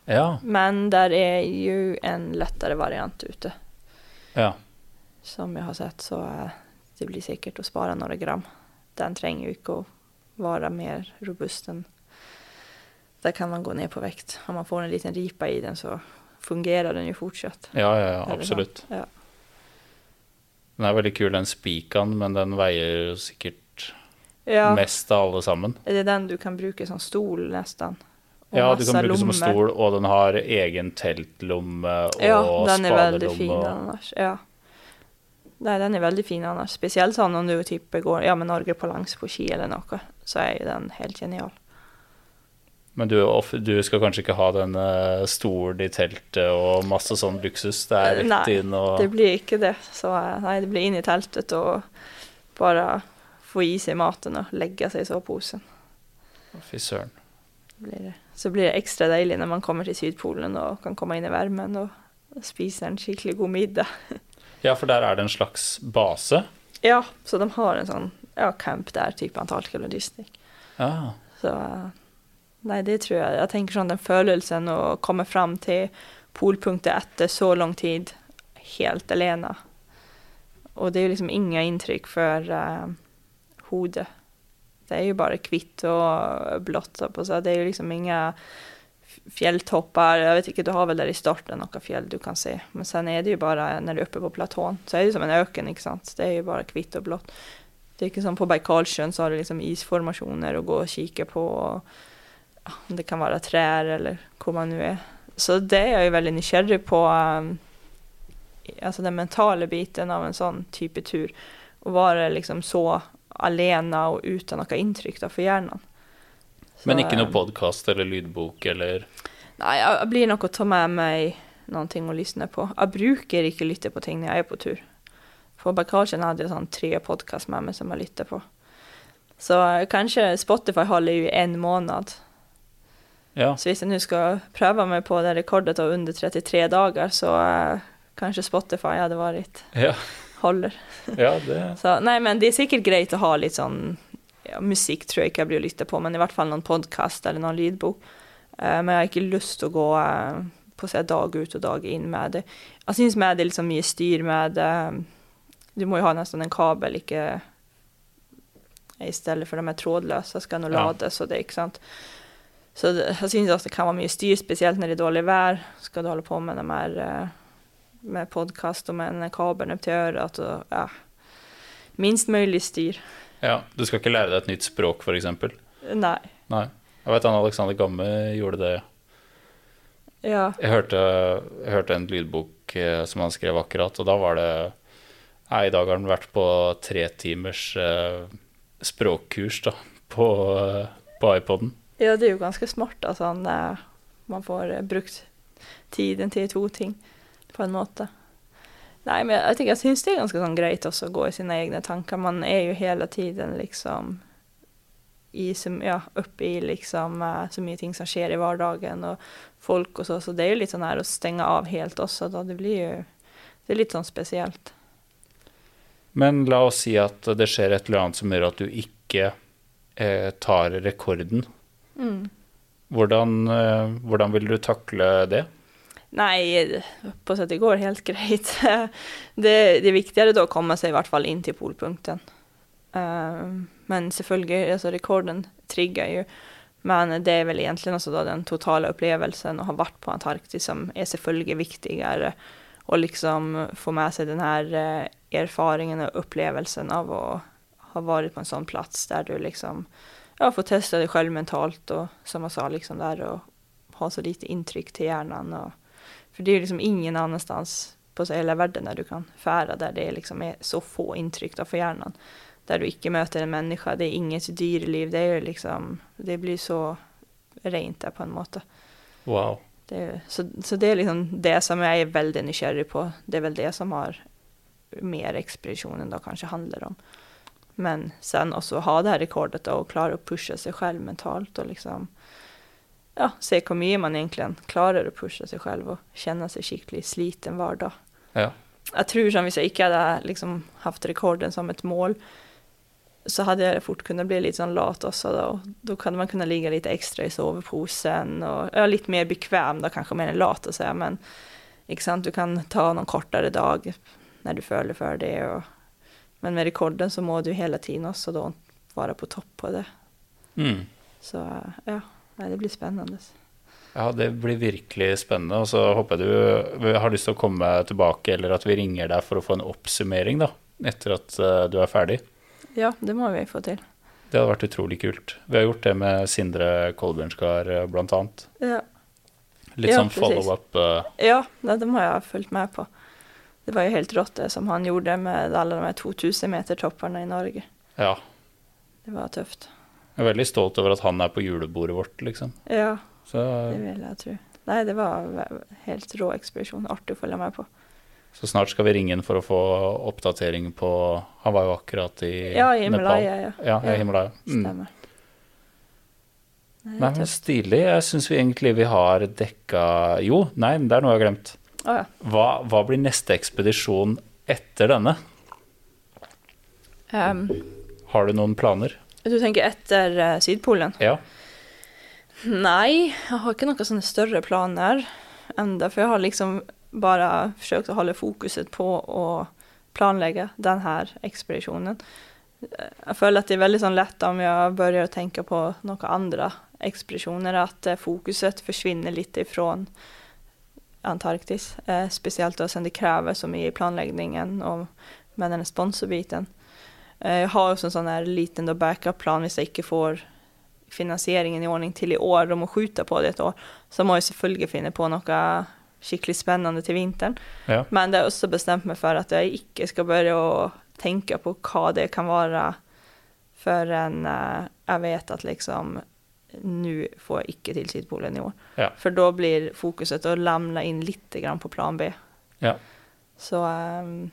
Ja. men der er jo en lettere variant ute. ja. Som jeg har sett, så eh, det blir sikkert å spare noen gram. Den trenger jo ikke å være mer robust än... Der kan man gå ned på vekt. Om man får en liten ripa i den, så fungerer den jo fortsatt. Ja, ja, ja, absolutt. Ja. Den er veldig kul, den spikan, men den veier sikkert ja. mest av alle sammen. Er det den du kan bruke som stol, nesten? Og Ja, du kan bruke som stol, og den har egen teltlomme og Ja, den er veldig fin og- annars. Ja. Nei, den er veldig fin annars. Spesielt sånn om du type går ja, med Norge på langs på ski eller noe, så er jo den helt genial. Men du, du skal kanskje ikke ha den eh, stolen i teltet og masse sånn luksus? Det er rett Nei, inn og Det blir ikke det. Så eh, nei, det blir inn i teltet og bare få i seg maten og legge seg i soveposen. Fy søren. Så blir det ekstra deilig når man kommer til Sydpolen og kan komme inn i varmen og spise en skikkelig god middag. <laughs> Ja, for der er det en slags base. Ja, så de har en sånn ja, camp der, type Antarktika Logistic. Ja. Så eh, nei, det tror jeg. Jeg tenker sånn den følelsen å komme fram til polpunktet etter så lang tid helt alene. Og det er jo liksom ingen inntrykk for uh, hodet. Det er jo bare hvitt og blått. Det er jo liksom ingen f- fjelltopper. Jeg vet ikke, Du har vel der i starten noen fjell du kan se, men sen er det jo bare når du er oppe på platåen, så er det som en øken. ikke sant? Det er jo bare hvitt og blått. Det er ikke som På Baikalsjøen så har du liksom isformasjoner å gå og kikke på. ja, Det kan være trær eller hvor man nå er. Så det er jeg jo veldig nysgjerrig på. um, den mentale biten av en sånn type tur. Å være liksom så alene og uten noe inntrykk da, for hjernen. Så, Men ikke noe um, podkast eller lydbok eller Nei, jeg blir nok å ta med meg noen ting å lysne på. Jeg bruker ikke lytte på ting når jeg er på tur. På bagasjen hadde jeg sånn tre podkast med meg som jeg lytter på. Så eh, kanskje Spotify holder i en måned. Ja. Så hvis jeg nå skal prøve meg på det rekordet av under 33 dager, så uh, kanskje Spotify hadde vært Ja, holder. ja det <laughs> Så nei, men det er sikkert greit å ha litt sånn ja, Musikk tror jeg ikke jeg blir å lytte på, men i hvert fall noen podkast eller noen lydbok. Uh, men jeg har ikke lyst til å gå uh, på seg dag ut og dag inn med det. Jeg syns med det er sånn mye styr med det. Du må jo ha nesten en kabel, ikke i stedet for de er trådløse, skal nå Ja. lades og det, ikke sant. Så det, jeg syns også det kan være mye styr, spesielt når det er dårlig vær. Skal du holde på med de her eh, med podkast og med en kabel opp til øret og ja. Minst mulig styr. Ja, Du skal ikke lære deg et nytt språk, f.eks.? Nei. Nei. Jeg vet han Alexander Gamme gjorde det. Ja. Jeg hørte, jeg hørte en lydbok eh, som han skrev akkurat, og da var det Nei, i dag har han vært på tre timers eh, språkkurs da, på, eh, på iPoden. ja, det er jo ganske smart. Altså, han, eh, man får brukt tiden til to ting på en måte. Nei, men jeg, tenker, jeg syns det er ganske sånn greit også å gå i sine egne tanker. Man er jo hele tiden liksom i, som- ja, oppe i liksom eh, så mye ting som skjer i hverdagen, og folk og så, så det er jo litt sånn her å stenge av helt også, da. Det blir jo Det er litt sånn spesielt. Men la oss si at det skjer et eller annet som gjør at du ikke eh, tar rekorden. Mm. Hvordan, eh, hvordan vil du takle det? Nei, på sett det går helt greit. <laughs> Det, det er viktigere da å komme seg i hvert fall inn til polpunkten. Eh, men selvfølgelig, altså rekorden trigger jo. Men det er vel egentlig altså den totale opplevelsen å ha vært på Antarktis som er selvfølgelig viktigere. Å liksom få med seg den her eh, erfaringen og opplevelsen av å ha vært på en sånn plass der du liksom ja, får testa deg selv mentalt og som jeg sa, liksom der å ha så lite inntrykk til hjernen. og for det jo liksom ingen annenstans på hele verden der du kan fære der det liksom er så få inntrykk da for hjernen. Der du ikke møter en menneske. Det er inget dyreliv. Det er liksom Det blir så rent der, på en måte. Wow. Det så, så det er liksom det som jeg er veldig nysgjerrig på. Det er vel det som har mer ekspedisjonen det kanskje handler om. Men sen også ha det her rekordet da, og klare å pushe seg selv mentalt og liksom ja, se hvor mye man egentlig klarer å pushe seg selv og kjenne seg skikkelig sliten hver dag. Ja. Jeg tror sånn, Hvis jeg ikke hadde liksom hatt rekorden som et mål, så hadde jeg fort kunnet bli litt sånn lat også. Da, og da kan man kunne ligge litt ekstra i soveposen. og ja, Litt mer bekvem, da kanskje mer enn lat å si, men ikke sant? du kan ta noen kortere dag når du føler for det. Og, men med rekorden så må du hele tiden også da være på topp på det. Mm. Så ja, nei, det blir spennende. Ja, det blir virkelig spennende. Og så håper jeg du har lyst til å komme tilbake, eller at vi ringer deg for å få en oppsummering da, etter at eh, du er ferdig. Ja, det må vi få til. Det hadde vært utrolig kult. Vi har gjort det med Sindre Kolbjørnskar, eh, blant annet. Ja, Litt Ja, sånn follow-up. eh, ja det, må jeg jeg fulgt med på. Det var jo helt rått det som han gjorde med alle de 2000-meter-topperne i Norge. Ja. Det var tøft. Jeg er veldig stolt over at han er på julebordet vårt, liksom. Ja, Så, det vil jeg tro. Nei, det var helt rå ekspedisjon. Artig å følge med på. så snart skal vi ringe inn for å få oppdatering på Han var jo akkurat i Ja, i Nepal. Himalaya, ja. Ja, i Ja, Himalaya. Mm. Stemmer. Nei, men. Stilig. Jeg syns vi egentlig vi har dekka Jo, nei, det er noe jeg har glemt. Oh, ja. Hva, hva blir neste ekspedisjon etter denne? Um, Har du noen planer? Du tenker etter uh, Sydpolen? Ja. Nei, jeg har ikke noen sånne større planer enda, for jeg har liksom bare forsøkt å holde fokuset på å planlegge denne ekspedisjonen. Jeg føler at det er veldig sånn lett om jeg begynner å tenke på noen andre ekspedisjoner, at eh, fokuset forsvinner litt ifra Antarktis. Eh, spesielt siden det krever så mye i planleggingen og med denne sponsorbiten. Eh, jeg har også en sånn her liten backup-plan hvis jeg ikke får finansieringen i ordning til i år de må skjuta på det et år, så må jeg selvfølgelig finne på noe skikkelig spennende til vinteren. ja. Men det har også bestemt meg for at jeg ikke skal begynne å tenke på hva det kan være før en, eh, jeg vet at liksom nå får jeg ikke til Sydpolen i år. Ja. For da blir fokuset å lamle inn litt på plan B. Ja. Så um,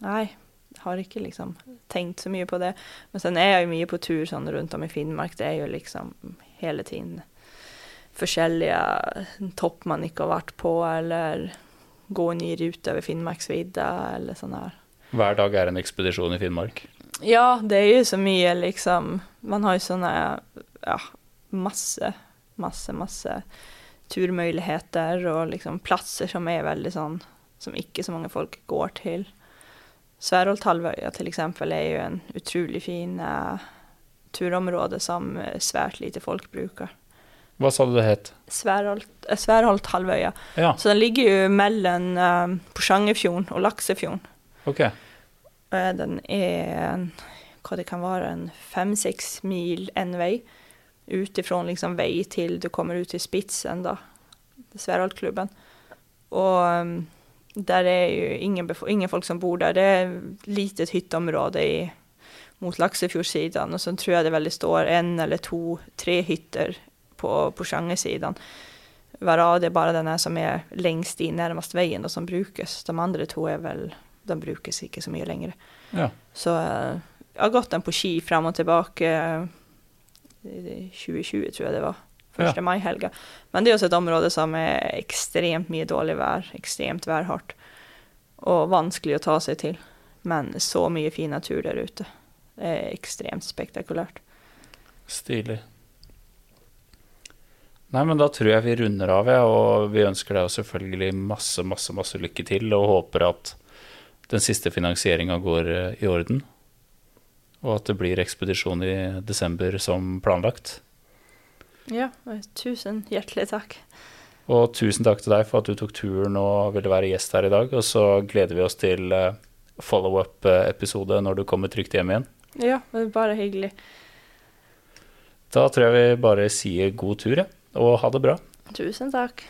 nei, jeg har ikke liksom tenkt så mye på det. Men sen er jeg jo mye på tur sånn rundt om i Finnmark. Det er jo liksom hele tiden forskjellige topp man ikke har vært på, eller gå en ny rute over Finnmarksvidda, eller sånn her. Hver dag er en ekspedisjon i Finnmark. Ja, det er jo så mye liksom Man har jo sånne ja, masse, masse, masse turmuligheter og liksom plasser som er veldig sånn Som ikke så mange folk går til. Svärholthalvøya til eksempel er jo en utrolig fin uh, turområde som eh, svært lite folk bruker. Hva sa du det het? Eh, Ja, Så den ligger jo mellom uh, Porsangerfjorden og Laksefjorden. ok. Uh, Den er en- hva det kan være, en fem-seks mil en vei. Ut ifra liksom vei til du kommer ut til Spitsen, da. Svärholtklubben. Og um, der er jo ingen, befo- ingen folk som bor der. Det er et litet hytteområde i, mot Laksefjordsiden. Og så tror jeg det veldig står en eller to, tre hytter på Porsangersiden. Varav det er bare den her som er lengst inn nærmest veien, da, som brukes. De andre to er vel De brukes ikke så mye lenger. Ja. Så eh, jeg har gått den på ski fram eh, i 2020, tror jeg det var. Første mai-helga. Men det er også et område som er ekstremt mye dårlig vær. Ekstremt værhardt. Og vanskelig å ta seg til. Men så mye fin natur der ute. Det er ekstremt spektakulært. Stilig. Nei, men da tror jeg vi runder av, ja, og vi ønsker deg selvfølgelig masse, masse, masse lykke til, og håper at den siste finansieringa går eh, i orden. Og at det blir ekspedisjon i desember som planlagt. Ja, tusen hjertelig takk. Og tusen takk til deg for at du tok turen og ville være gjest her i dag. Og så gleder vi oss til eh, follow-up-episode når du kommer trygt hjem igjen. Ja, det er bare hyggelig. Da tror jeg vi bare sier god tur, ja, og ha det bra. Tusen takk.